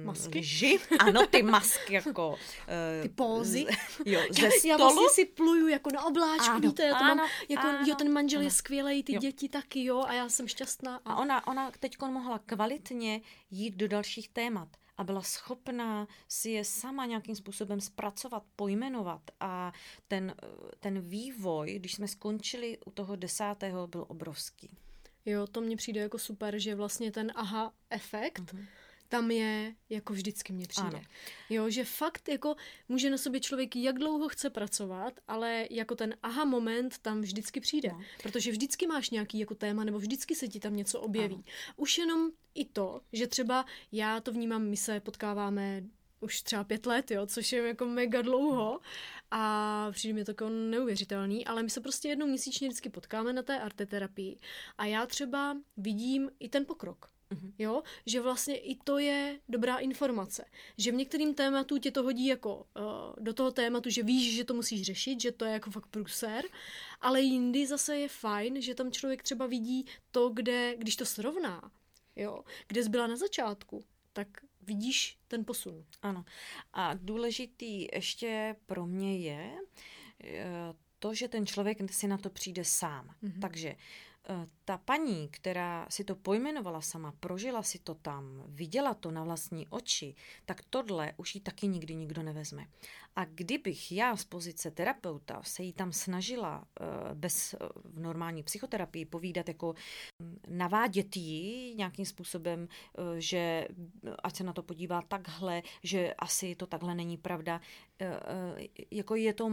masky? lži. [laughs] Ano, ty masky jako... Uh, ty pózy. [laughs] jo, ze já, stolu. já vlastně si pluju jako na obláčku, Ano, víte, já to ano, mám, jako, ano, jo, ten manžel ano. je skvělej, ty Jo. děti taky, jo, a já jsem šťastná. A ona, ona teď mohla kvalitně jít do dalších témat a byla schopná si je sama nějakým způsobem zpracovat, pojmenovat a ten, ten vývoj, když jsme skončili u toho desátého, byl obrovský. Jo, to mně přijde jako super, že vlastně ten aha efekt Mhm. Tam je jako vždycky mně přijde. Ano. Jo, že fakt jako může na sobě člověk jak dlouho chce pracovat, ale jako ten aha moment tam vždycky přijde. No. Protože vždycky máš nějaký jako téma, nebo vždycky se ti tam něco objeví. Ano. Už jenom i to, že třeba já to vnímám, my se potkáváme už třeba pět let, jo, což je jako mega dlouho a přijde mi to jako neuvěřitelný, ale my se prostě jednou měsíčně vždycky potkáme na té arteterapii a já třeba vidím i ten pokrok. Mhm. Jo, že vlastně i to je dobrá informace. Že v některým tématu tě to hodí jako uh, do toho tématu, že víš, že to musíš řešit, že to je jako fakt průser, ale jindy zase je fajn, že tam člověk třeba vidí to, kde, když to srovná, jo, kde jsi byla na začátku, tak vidíš ten posun. Ano. A důležitý ještě pro mě je eh, to, že ten člověk si na to přijde sám. Mhm. Takže eh, ta paní, která si to pojmenovala sama, prožila si to tam, viděla to na vlastní oči, tak tohle už jí taky nikdy nikdo nevezme. A kdybych já z pozice terapeuta se jí tam snažila eh, bez eh, v normální psychoterapii povídat jako mm, navádět ji nějakým způsobem, eh, že ať se na to podívá takhle, že asi to takhle není pravda, jako je to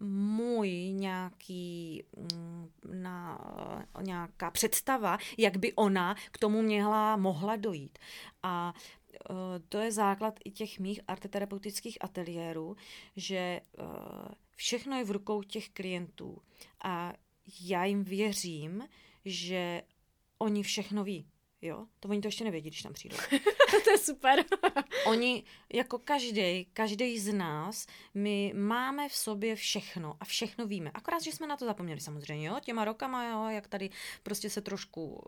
můj nějaký mm, na, nějaká představa, jak by ona k tomu měla, mohla dojít. A eh, to je základ i těch mých arteterapeutických ateliérů, že eh, všechno je v rukou těch klientů a já jim věřím, že oni všechno ví. Jo? To oni to ještě nevědí, když tam přijdou. [laughs] to je super. [laughs] Oni, jako každý, každý z nás, my máme v sobě všechno a všechno víme. Akorát, že jsme na to zapomněli samozřejmě, jo? těma rokama, jo? jak tady prostě se trošku,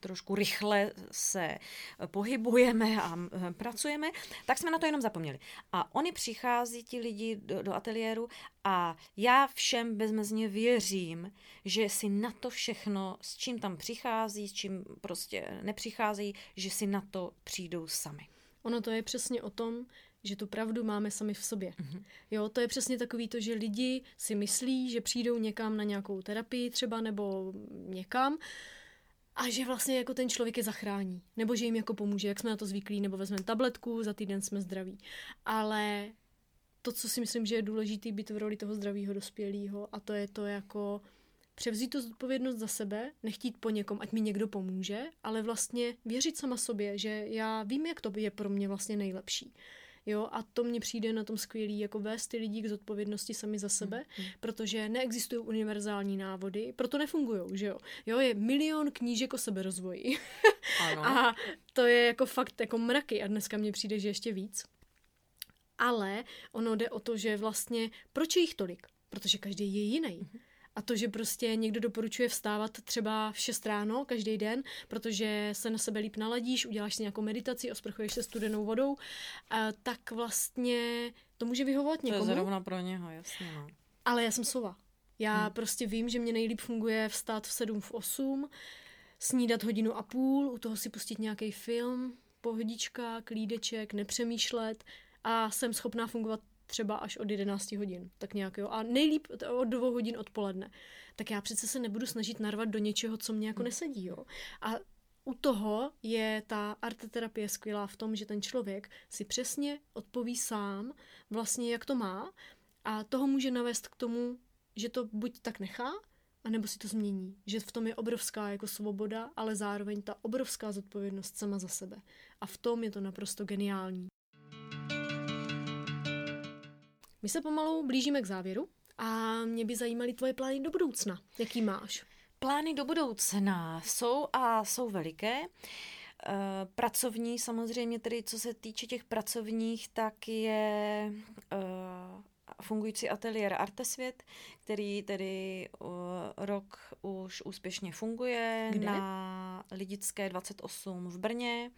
trošku rychle se pohybujeme a pracujeme, tak jsme na to jenom zapomněli. A oni přichází, ti lidi do, do ateliéru a já všem bezmezně věřím, že si na to všechno, s čím tam přichází, s čím prostě nepřicházejí, že si na to přijdou sami. Ono to je přesně o tom, že tu pravdu máme sami v sobě. Mhm. Jo, to je přesně takový to, že lidi si myslí, že přijdou někam na nějakou terapii třeba nebo někam a že vlastně jako ten člověk je zachrání. Nebo že jim jako pomůže, jak jsme na to zvyklí, nebo vezmeme tabletku, za týden jsme zdraví. Ale to, co si myslím, že je důležité být v roli toho zdravého dospělého a to je to jako převzít tu zodpovědnost za sebe, nechtít po někom, ať mi někdo pomůže, ale vlastně věřit sama sobě, že já vím, jak to je pro mě vlastně nejlepší. Jo, a to mně přijde na tom skvělý, jako vést ty lidi k zodpovědnosti sami za sebe, Mm, protože neexistují univerzální návody, proto nefungují, že jo. Jo, je milion knížek o seberozvoji Ano. [laughs] a to je jako fakt jako mraky a dneska mně přijde, že ještě víc. Ale ono jde o to, že vlastně, proč je jich tolik? Protože každý je jiný. Mm-hmm. A to, že prostě někdo doporučuje vstávat třeba v 6 ráno každý den, protože se na sebe líp naladíš, uděláš si nějakou meditaci, osprchuješ se studenou vodou, tak vlastně to může vyhovovat někomu. To je zrovna pro něho, jasně. No. Ale já jsem sova. Já hmm. prostě vím, že mě nejlíp funguje vstát v 7, v 8, snídat hodinu a půl, u toho si pustit nějaký film, pohodička, klídeček, nepřemýšlet a jsem schopná fungovat třeba až od 11 hodin, tak nějak jo. A nejlíp od dvou hodin odpoledne. Tak já přece se nebudu snažit narvat do něčeho, co mě jako hmm. nesedí, jo. A u toho je ta arteterapie skvělá v tom, že ten člověk si přesně odpoví sám vlastně, jak to má a toho může navést k tomu, že to buď tak nechá, anebo si to změní. Že v tom je obrovská jako svoboda, ale zároveň ta obrovská zodpovědnost sama za sebe. A v tom je to naprosto geniální. My se pomalu blížíme k závěru a mě by zajímaly tvoje plány do budoucna. Jaký máš? Plány do budoucna jsou a jsou veliké. Eh, pracovní samozřejmě, tedy co se týče těch pracovních, tak je eh, fungující ateliér Artesvět, který tedy uh, rok už úspěšně funguje Kde? na Lidické 28 v Brně.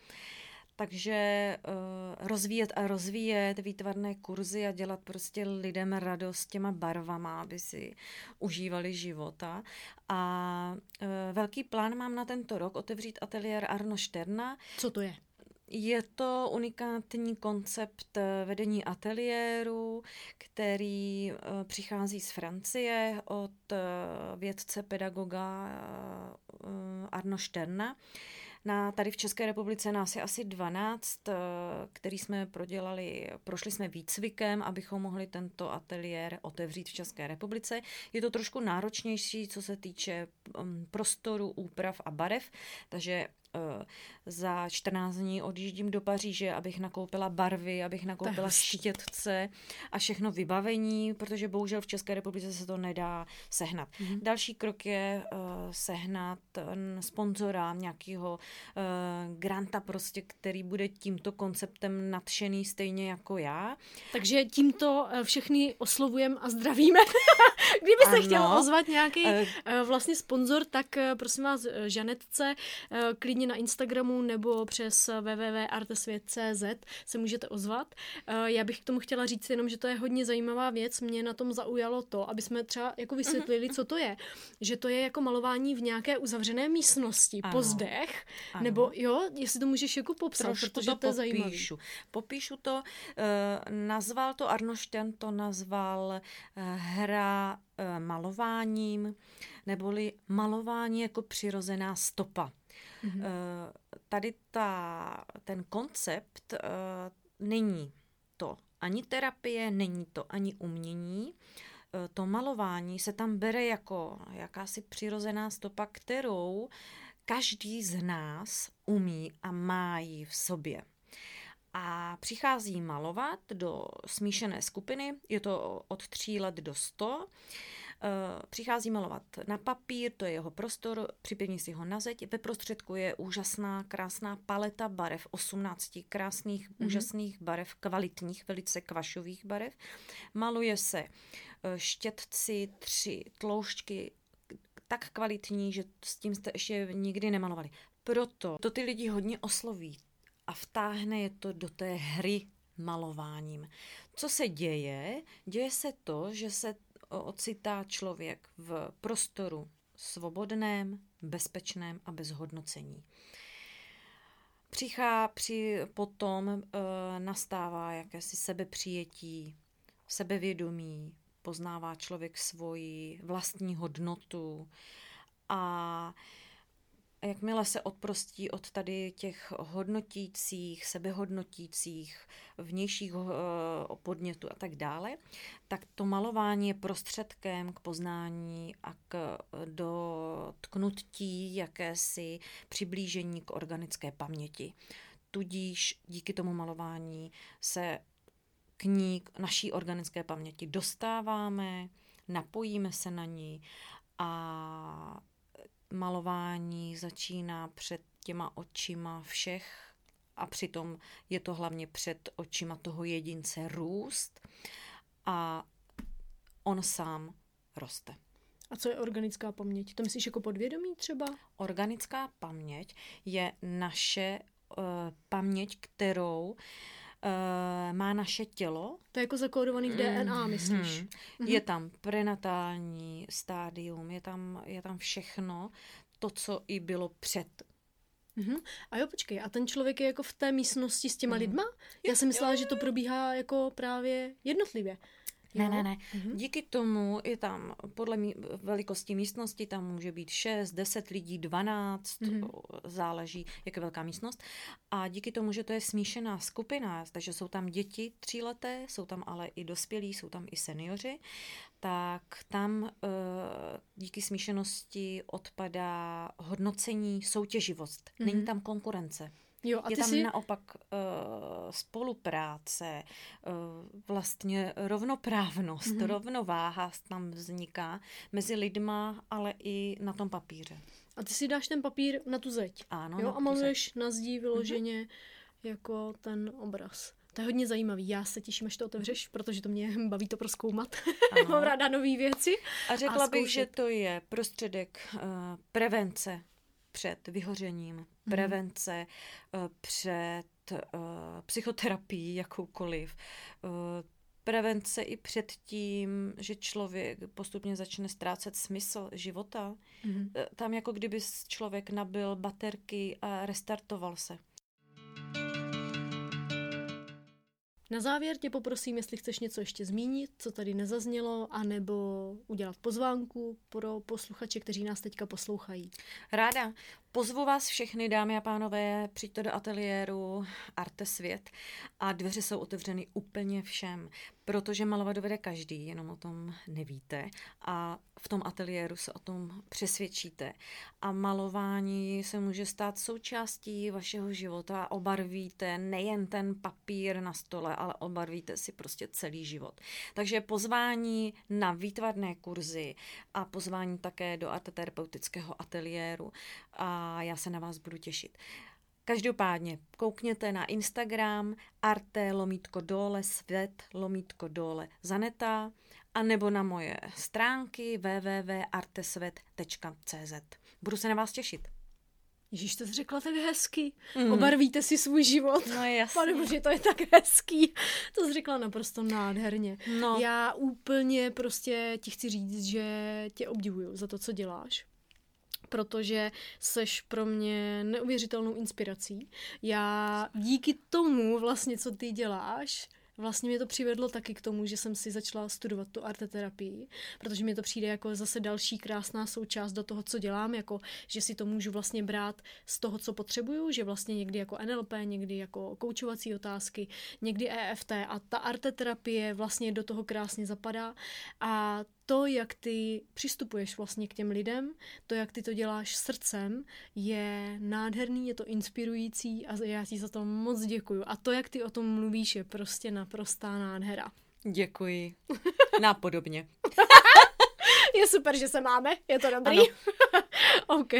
Takže uh, rozvíjet a rozvíjet výtvarné kurzy a dělat prostě lidem radost těma barvama, aby si užívali života. A uh, velký plán mám na tento rok otevřít ateliér Arno Šterna. Co to je? Je to unikátní koncept eh, vedení ateliéru, který přichází z Francie od vědce pedagoga Arno Šterna. Na, tady v České republice nás je asi 12, který jsme prodělali, prošli jsme výcvikem, abychom mohli tento ateliér otevřít v České republice. Je to trošku náročnější, co se týče mm, prostoru, úprav a barev, takže Eh, za 14 dní odjíždím do Paříže, abych nakoupila barvy, abych nakoupila štětce a všechno vybavení, protože bohužel v České republice se to nedá sehnat. Mm-hmm. Další krok je uh, sehnat uh, sponzora, nějakého uh, granta prostě, který bude tímto konceptem nadšený stejně jako já. Takže tímto všechny oslovujeme a zdravíme. [laughs] Kdyby se chtěl ozvat nějaký uh, vlastně sponzor, tak prosím vás, Žanetce, klidně na Instagramu nebo přes www.artesvět.cz se můžete ozvat. Eh, já bych k tomu chtěla říct jenom, že to je hodně zajímavá věc. Mě na tom zaujalo to, aby jsme třeba jako vysvětlili, co to je. Že to je jako malování v nějaké uzavřené místnosti, ano. po zdech, ano. nebo jo, jestli to můžeš jako popsat, Trošku protože to, to je zajímavé. Popíšu to, uh, nazval to Arnoštěn, to nazval uh, hra malováním, neboli malování jako přirozená stopa. Mm-hmm. Tady ta, ten koncept uh, není to ani terapie, není to ani umění. Uh, to malování se tam bere jako jakási přirozená stopa, kterou každý z nás umí a má ji v sobě. A přichází malovat do smíšené skupiny, je to od 3 let do 100 Eh, přichází malovat na papír, to je jeho prostor, připevní si ho na zeď. Ve prostředku je úžasná, krásná paleta barev, 18 krásných, mm-hmm. úžasných barev, kvalitních, velice kvašových barev. Maluje se eh, štětci, tři tloušťky, tak kvalitní, že s tím jste ještě nikdy nemalovali. Proto to ty lidi hodně osloví a vtáhne je to do té hry malováním. Co se děje? Děje se to, že se ocitá člověk v prostoru svobodném, bezpečném a bez hodnocení. Přichá při potom e, nastává jakési sebepřijetí, sebevědomí, poznává člověk svoji vlastní hodnotu a jakmile se odprostí od tady těch hodnotících, sebehodnotících, vnějších uh, podnětů a tak dále, tak to malování je prostředkem k poznání a k dotknutí jakési přiblížení k organické paměti. Tudíž díky tomu malování se k ní, k naší organické paměti dostáváme, napojíme se na ní a malování začíná před těma očima všech a přitom je to hlavně před očima toho jedince růst a on sám roste. A co je organická paměť? To myslíš jako podvědomí třeba? Organická paměť je naše uh, paměť, kterou uh, má naše tělo. To je jako zakódovaný v DNA, myslíš? Mm-hmm. Je tam prenatální stádium, je tam, je tam všechno, to, co i bylo před Mm-hmm. A jo, počkej, a ten člověk je jako v té místnosti s těma mm. lidma? Já jsem myslela, že to probíhá jako právě jednotlivě. Ne, ne, ne. Mm-hmm. Díky tomu je tam, podle mý, velikosti místnosti, tam může být 6, 10 lidí, 12, mm-hmm. záleží, jak je velká místnost. A díky tomu, že to je smíšená skupina, takže jsou tam děti tříleté, jsou tam ale i dospělí, jsou tam i seniori, tak tam eh, díky smíšenosti odpadá hodnocení soutěživost. Mm-hmm. Není tam konkurence. Jo, a je tam jsi... naopak uh, spolupráce, uh, vlastně rovnoprávnost, mm-hmm. rovnováha tam vzniká mezi lidma, ale i na tom papíře. A ty si dáš ten papír na tu zeď. Ano. Jo, a maluješ na zdí vyloženě mm-hmm. jako ten obraz. To je hodně zajímavý. Já se těším, až to otevřeš, protože to mě [laughs] baví to proskoumat. [laughs] Mám ráda nové věci. A řekla a bych, že to je prostředek uh, prevence před vyhořením, mhm. prevence mm. před uh, psychoterapií jakoukoliv, uh, prevence i před tím, že člověk postupně začne ztrácet smysl života. Mm. Tam jako kdyby člověk nabil baterky a restartoval se. Na závěr tě poprosím, jestli chceš něco ještě zmínit, co tady nezaznělo, anebo udělat pozvánku pro posluchače, kteří nás teďka poslouchají. Ráda. Pozvu vás všechny, dámy a pánové, přijďte do ateliéru Arte Svět a dveře jsou otevřeny úplně všem, protože malovat dovede každý, jenom o tom nevíte a v tom ateliéru se o tom přesvědčíte. A malování se může stát součástí vašeho života. Obarvíte nejen ten papír na stole, ale obarvíte si prostě celý život. Takže pozvání na výtvarné kurzy a pozvání také do arteterapeutického ateliéru a já se na vás budu těšit. Každopádně koukněte na Instagram arte lomítko dole svět lomítko dole zaneta a nebo na moje stránky www.artesvet.cz. Budu se na vás těšit. Ježíš, to jsi řekla tak hezky. Mm. Obarvíte si svůj život. No jasně. Pane bože, to je tak hezký. To jsi řekla naprosto nádherně. No. Já úplně prostě ti chci říct, že tě obdivuju za to, co děláš protože seš pro mě neuvěřitelnou inspirací. Já díky tomu vlastně, co ty děláš, vlastně mě to přivedlo taky k tomu, že jsem si začala studovat tu arteterapii, protože mi to přijde jako zase další krásná součást do toho, co dělám, jako že si to můžu vlastně brát z toho, co potřebuju, že vlastně někdy jako NLP, někdy jako koučovací otázky, někdy EFT a ta arteterapie vlastně do toho krásně zapadá a to, jak ty přistupuješ vlastně k těm lidem, to, jak ty to děláš srdcem, je nádherný, je to inspirující a já ti za to moc děkuju. A to, jak ty o tom mluvíš, je prostě naprostá nádhera. Děkuji. [laughs] Nápodobně. je super, že se máme, je to dobrý. [laughs] OK.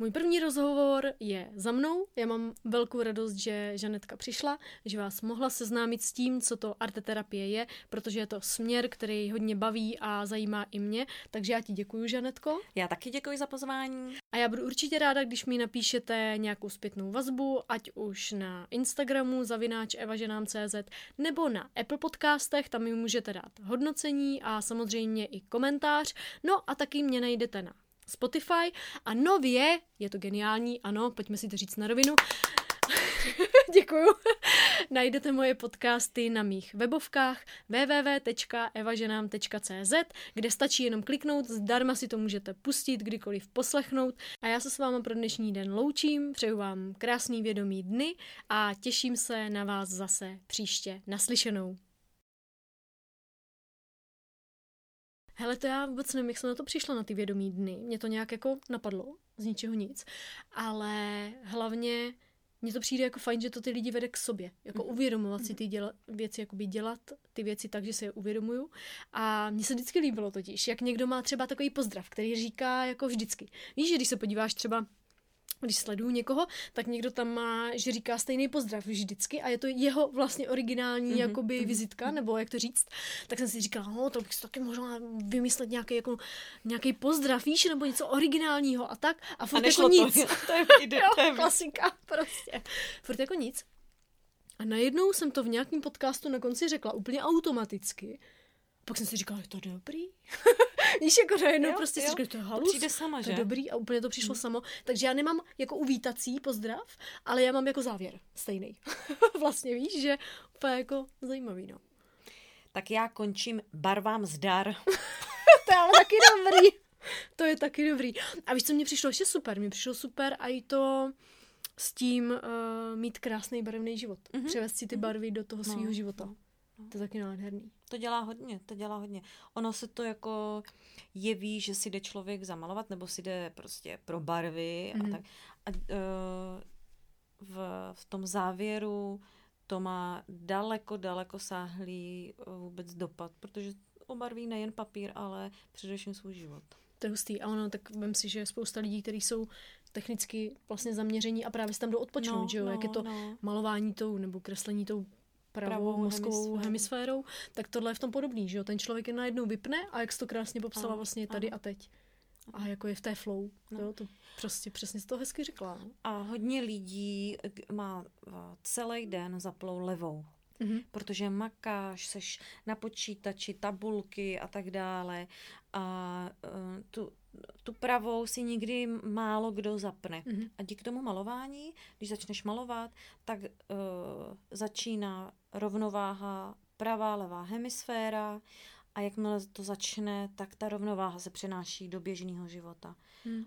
Můj první rozhovor je za mnou. Já mám velkou radost, že Žanetka přišla, že vás mohla seznámit s tím, co to arteterapie je, protože je to směr, který hodně baví a zajímá i mě. Takže já ti děkuji, Žanetko. Já taky děkuji za pozvání. A já budu určitě ráda, když mi napíšete nějakou zpětnou vazbu, ať už na Instagramu zavináč evaženám.cz nebo na Apple podcastech, tam mi můžete dát hodnocení a samozřejmě i komentář. No a taky mě najdete na Spotify a nově, je to geniální, ano, pojďme si to říct na rovinu, [laughs] Děkuju. [laughs] Najdete moje podcasty na mých webovkách www.evaženám.cz, kde stačí jenom kliknout, zdarma si to můžete pustit, kdykoliv poslechnout. A já se s váma pro dnešní den loučím, přeju vám krásný vědomý dny a těším se na vás zase příště naslyšenou. Hele, to já vůbec nevím, jak jsem na to přišla na ty vědomí dny. Mě to nějak jako napadlo, z ničeho nic. Ale hlavně mně to přijde jako fajn, že to ty lidi vede k sobě. Jako mm. uvědomovat si ty děla, věci, jakoby dělat ty věci tak, že si je uvědomuju. A mně se vždycky líbilo totiž, jak někdo má třeba takový pozdrav, který říká jako vždycky. Víš, že když se podíváš třeba když sleduju někoho, tak někdo tam má, že říká stejný pozdrav vždycky a je to jeho vlastně originální mm-hmm. jakoby vizitka, nebo jak to říct, tak jsem si říkala, no, to bych si taky mohla vymyslet nějaký, jako, nějaký pozdrav, víš, nebo něco originálního a tak. A furt a jako nic. To, [laughs] to je, [laughs] ide, jo, to je klasika, prostě. Furt jako nic. A najednou jsem to v nějakém podcastu na konci řekla úplně automaticky. Pak jsem si říkala, je to dobrý. [laughs] Víš, jako najednou jo, prostě jo. si říkala, to je halus. To přijde sama, to že? je dobrý a úplně to přišlo hmm. samo. Takže já nemám jako uvítací pozdrav, ale já mám jako závěr stejný. [laughs] vlastně víš, že úplně jako zajímavý, no. Tak já končím barvám zdar. [laughs] to je ale taky dobrý. To je taky dobrý. A víš, co mě přišlo ještě super? Mně přišlo super a i to s tím uh, mít krásný barevný život. Mm-hmm. Převést si ty mhm. barvy do toho svého no, života. No. To je taky nádherný. To dělá hodně, to dělá hodně. Ono se to jako jeví, že si jde člověk zamalovat, nebo si jde prostě pro barvy mm. a mhm. tak. A uh, v, v tom závěru to má daleko, daleko sáhlý uh, vůbec dopad, protože obarví nejen papír, ale především svůj život. To je hustý. A ono, tak vím si, že je spousta lidí, kteří jsou technicky vlastně zaměření a právě se tam jdou odpočnout, no, že jo? No, Jak je to no. malování tou nebo kreslení tou pravou, pravou mozkovou hemisférou. hemisférou, tak tohle je v tom podobný, že jo? Ten člověk je najednou vypne a jak jsi to krásně popsala vlastně tady a teď. A jako je v té flow, no. jo, to prostě přesně z toho hezky řekla. No. A hodně lidí má celý den zaplou levou, mm-hmm. protože makáš, seš na počítači, tabulky a tak dále a uh, tu, tu pravou si nikdy málo kdo zapne. Mm-hmm. A díky tomu malování, když začneš malovat, tak uh, začíná rovnováha pravá, levá hemisféra a jakmile to začne, tak ta rovnováha se přenáší do běžného života. Mm.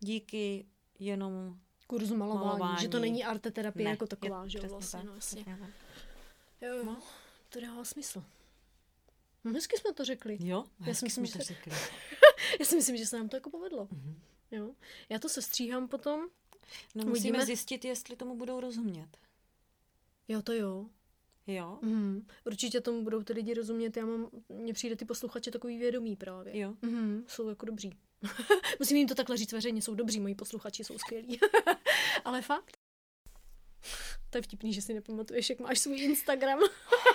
Díky jenom kurzu malování, malování. že to není arteterapie ne, jako taková, že jo, vlastně, tak, no, jasně. Jo, jo, no. to dává smysl. No, hezky jsme to řekli. Jo, já si myslím, že... to řekli. [laughs] já si myslím, že se nám to jako povedlo. Mm-hmm. Jo. Já to se stříhám potom. No musíme Uvidíme. zjistit, jestli tomu budou rozumět. Jo, to jo. Jo? Mm, určitě tomu budou ty lidi rozumět. Já mám, mně přijde ty posluchače takový vědomí právě. Jo. Mm, jsou jako dobří. [laughs] Musím jim to takhle říct veřejně, jsou dobří, moji posluchači jsou skvělí. [laughs] Ale fakt. To je vtipný, že si nepamatuješ, jak máš svůj Instagram.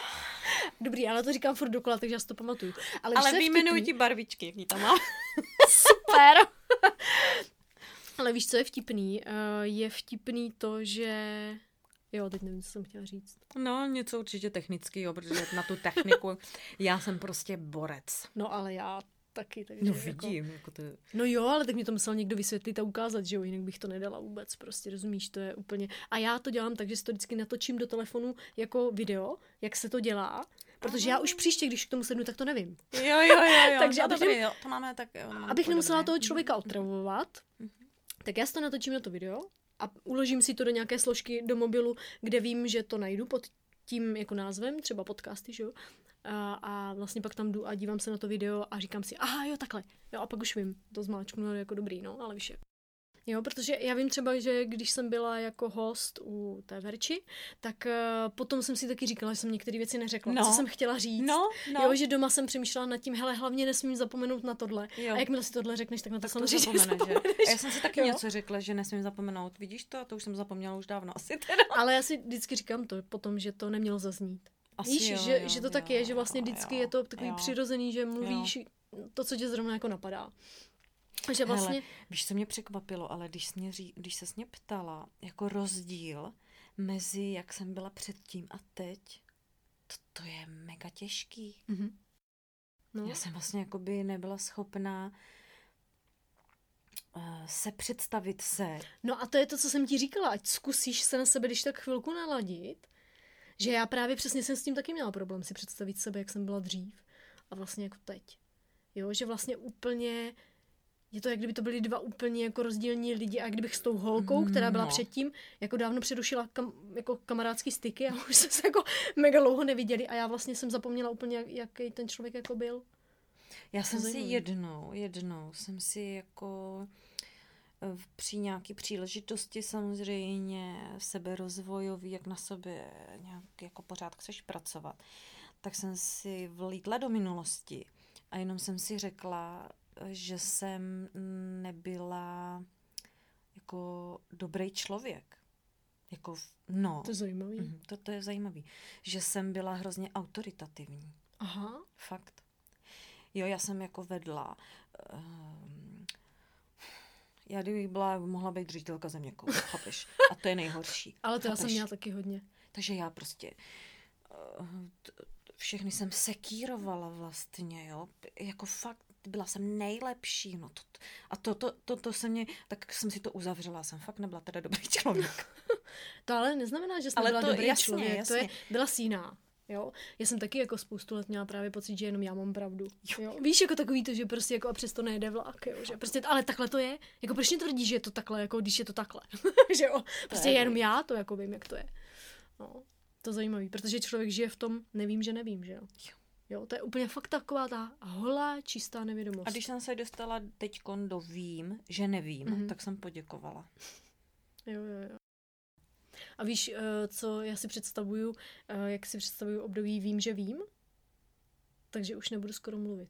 [laughs] Dobrý, ale to říkám furt dokola, takže já si to pamatuju. Ale, ale vyjmenuji ti barvičky, jaký tam má. [laughs] Super! [laughs] ale víš, co je vtipný? Uh, je vtipný to, že... Jo, teď nevím, co jsem chtěla říct. No, něco určitě technického, protože na tu techniku já jsem prostě borec. No, ale já taky. Takže no jako- vidím. Jako... Jako to... No jo, ale tak mi to musel někdo vysvětlit a ukázat, že jo, jinak bych to nedala vůbec, prostě rozumíš, to je úplně... A já to dělám tak, že si to vždycky natočím do telefonu jako video, jak se to dělá, protože Aha. já už příště, když k tomu sednu, tak to nevím. Jo, jo, jo, jo. [laughs] Takže no, abych, dobrý, jo, to máme tak, jo, máme abych nemusela toho člověka otravovat, mm-hmm. tak já si to natočím na to video a uložím si to do nějaké složky do mobilu, kde vím, že to najdu pod tím jako názvem, třeba podcasty, že jo, a, a vlastně pak tam jdu a dívám se na to video a říkám si, aha, jo, takhle. Jo, a pak už vím, to zmáčknu jako dobrý, no, ale víš, Jo, protože já vím třeba, že když jsem byla jako host u té Verči, tak uh, potom jsem si taky říkala, že jsem některé věci neřekla, no. co jsem chtěla říct. No, no. Jo, že doma jsem přemýšlela nad tím, hele, hlavně nesmím zapomenout na tohle. Jo. A jakmile si tohle řekneš, tak na to tak samozřejmě to [laughs] zapomene, zapomeneš. Že? A já jsem si taky jo. něco řekla, že nesmím zapomenout. Vidíš to? To už jsem zapomněla už dávno asi teda. Ale já si vždycky říkám to potom, že to nemělo zaznít. Asi Víš, jo, že, jo, že to jo, tak je, že vlastně vždycky jo, je to takový jo. přirozený, že mluvíš jo. to, co tě zrovna jako napadá. Že vlastně... Hele, víš, co mě překvapilo, ale když, jsi mě, ří, když se mě ptala, jako rozdíl mezi jak jsem byla předtím a teď, to, to je mega těžký. Mm-hmm. No. Já jsem vlastně jakoby nebyla schopná uh, se představit se. No a to je to, co jsem ti říkala, ať zkusíš se na sebe, když tak chvilku naladit, že já právě přesně jsem s tím taky měla problém si představit sebe, jak jsem byla dřív a vlastně jako teď. Jo, že vlastně úplně je to, jak kdyby to byly dva úplně jako rozdílní lidi a kdybych s tou holkou, která byla no. předtím, jako dávno přerušila kam, jako kamarádský styky a [laughs] už jsme se jako mega dlouho neviděli a já vlastně jsem zapomněla úplně, jak, jaký ten člověk jako byl. Já jsem si jednou, jednou jsem si jako eh, při nějaké příležitosti samozřejmě seberozvojový, jak na sobě nějak jako pořád chceš pracovat, tak jsem si vlítla do minulosti a jenom jsem si řekla, že jsem nebyla jako dobrý člověk. Jako, no. To je zajímavý. Mhm, to, to je zajímavý. Že jsem byla hrozně autoritativní. Aha. Fakt. Jo, já jsem jako vedla. Um, já kdybych byla, mohla být ředitelka zeměkou, [laughs] chápeš? A to je nejhorší. Ale to já jsem chápeš? měla taky hodně. Takže já prostě uh, t- všechny jsem sekírovala vlastně, jo. Jako fakt, byla jsem nejlepší, no to, a to, to, to, to se mě, tak jsem si to uzavřela, jsem fakt nebyla teda dobrý člověk. [laughs] To ale neznamená, že jsi Ale nebyla to dobrý jasně, člověk. To je, jasně. byla síná. Jo? Já jsem taky jako spoustu let měla právě pocit, že jenom já mám pravdu. Jo? Víš, jako takový to, že prostě jako a přesto nejde vlak, jo? Že prostě, ale takhle to je. Jako proč mě tvrdí, že je to takhle, jako když je to takhle. [laughs] že jo? Prostě je jenom já to jako vím, jak to je. No, to zajímavý, protože člověk žije v tom, nevím, že nevím, že jo. Jo, to je úplně fakt taková ta holá, čistá nevědomost. A když jsem se dostala teď do vím, že nevím, Mhm. mm-hmm. tak jsem poděkovala. Jo, jo, jo. A víš, eh, co já si představuju, eh, jak si představuju období vím, že vím? Takže už nebudu skoro mluvit.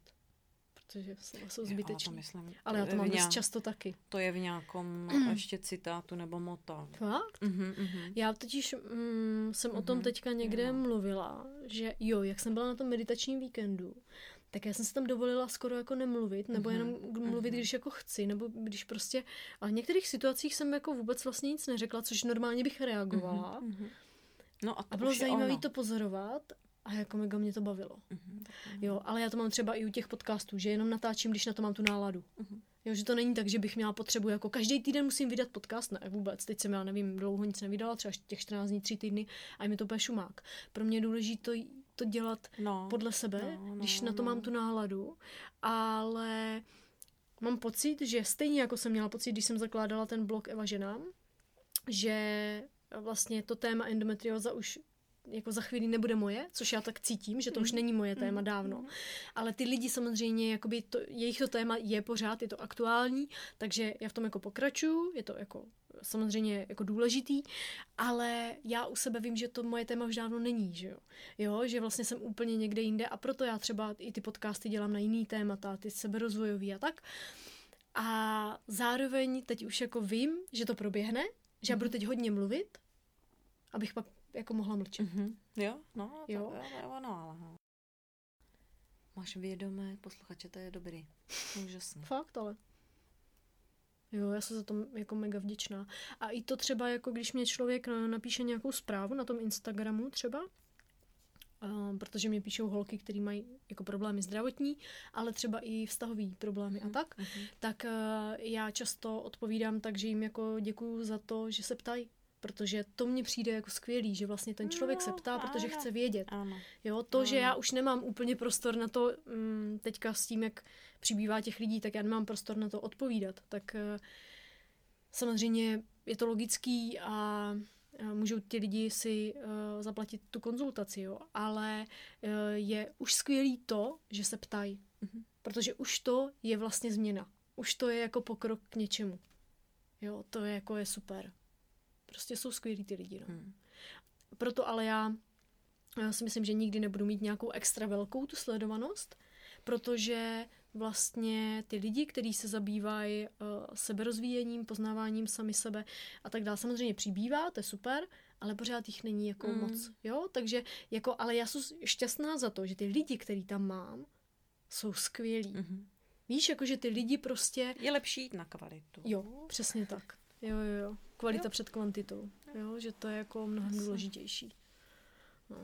Protože slova jsou zbytečné. myslím, Ale já to mám nějak- často taky. To je v nějakom ještě citátu nebo moto. Fakt? Mhm, mhm. Já totiž mm, jsem o tom Mhm, teďka někde jo. mluvila, že jo, jak jsem byla na tom meditačním víkendu, tak já jsem si tam dovolila skoro jako nemluvit, nebo Mhm, jenom mluvit, mhm. když jako chci, nebo když prostě, ale v některých situacích jsem jako vůbec vlastně nic neřekla, což normálně bych reagovala. Mhm, mhm. No a to A bylo zajímavé to pozorovat a jako mega mě to bavilo. Mhm, Jo, ale já to mám třeba i u těch podcastů, že jenom natáčím, když na to mám tu náladu. Mhm. Jo, že to není tak, že bych měla potřebu, jako každý týden musím vydat podcast, ne vůbec. Teď jsem, já nevím, dlouho nic nevydala, třeba těch 14 dní, 3 týdny a je mi to úplně šumák. Pro mě je důležité to, to dělat No, podle sebe, no, no, když na to no. mám tu náladu, ale mám pocit, že stejně jako jsem měla pocit, když jsem zakládala ten blog Eva ženám, že vlastně to téma endometrioza už jako za chvíli nebude moje, což já tak cítím, že to už Mhm. není moje téma dávno. Ale ty lidi samozřejmě, jakoby to, jejich to téma je pořád, je to aktuální, takže já v tom jako pokračuju, je to jako samozřejmě jako důležitý, ale já u sebe vím, že to moje téma už dávno není, že jo. Jo, že vlastně jsem úplně někde jinde a proto já třeba i ty podcasty dělám na jiný témata, ty seberozvojový a tak. A zároveň teď už jako vím, že to proběhne, že já budu teď hodně mluvit, abych pak jako mohla mlčet. Mhm. Jo, no, Jo. to, jo, to ono, ale no. Máš vědomé posluchače, to je dobrý. Úžasný. Fakt, ale. Jo, já jsem za to jako mega vděčná. A i to třeba, jako když mě člověk eh, napíše nějakou zprávu na tom Instagramu třeba, uh, protože mě píšou holky, které mají jako problémy zdravotní, ale třeba i vztahový problémy a tak, Mhm. tak uh, já často odpovídám tak, že jim jako děkuju za to, že se ptají. Protože to mně přijde jako skvělý, že vlastně ten člověk se No, ptá, protože ano. chce vědět. Ano. Jo, to, že Ano. já už nemám úplně prostor na to, mm, teďka s tím, jak přibývá těch lidí, tak já nemám prostor na to odpovídat. Tak eh, samozřejmě je to logický a eh, můžou ti lidi si eh, zaplatit tu konzultaci, jo, ale eh, je už skvělý to, že se ptají. Mhm. Protože už to je vlastně změna. Už to je jako pokrok k něčemu. Jo, to je jako je super. Prostě jsou skvělí ty lidi, no. Hmm. Proto ale já, já si myslím, že nikdy nebudu mít nějakou extra velkou tu sledovanost, protože vlastně ty lidi, kteří se zabývají uh, seberozvíjením, poznáváním sami sebe a tak dále, samozřejmě přibývá, to je super, ale pořád jich není jako Mm. mm. moc, jo, takže jako, ale já jsem šťastná za to, že ty lidi, který tam mám, jsou skvělí. Mm. Mhm. Víš, jako že ty lidi prostě, Je lepší jít na kvalitu. jo, přesně tak, jo, jo, jo, kvalita Jo. před kvantitou, jo, že to je jako mnohem důležitější. No.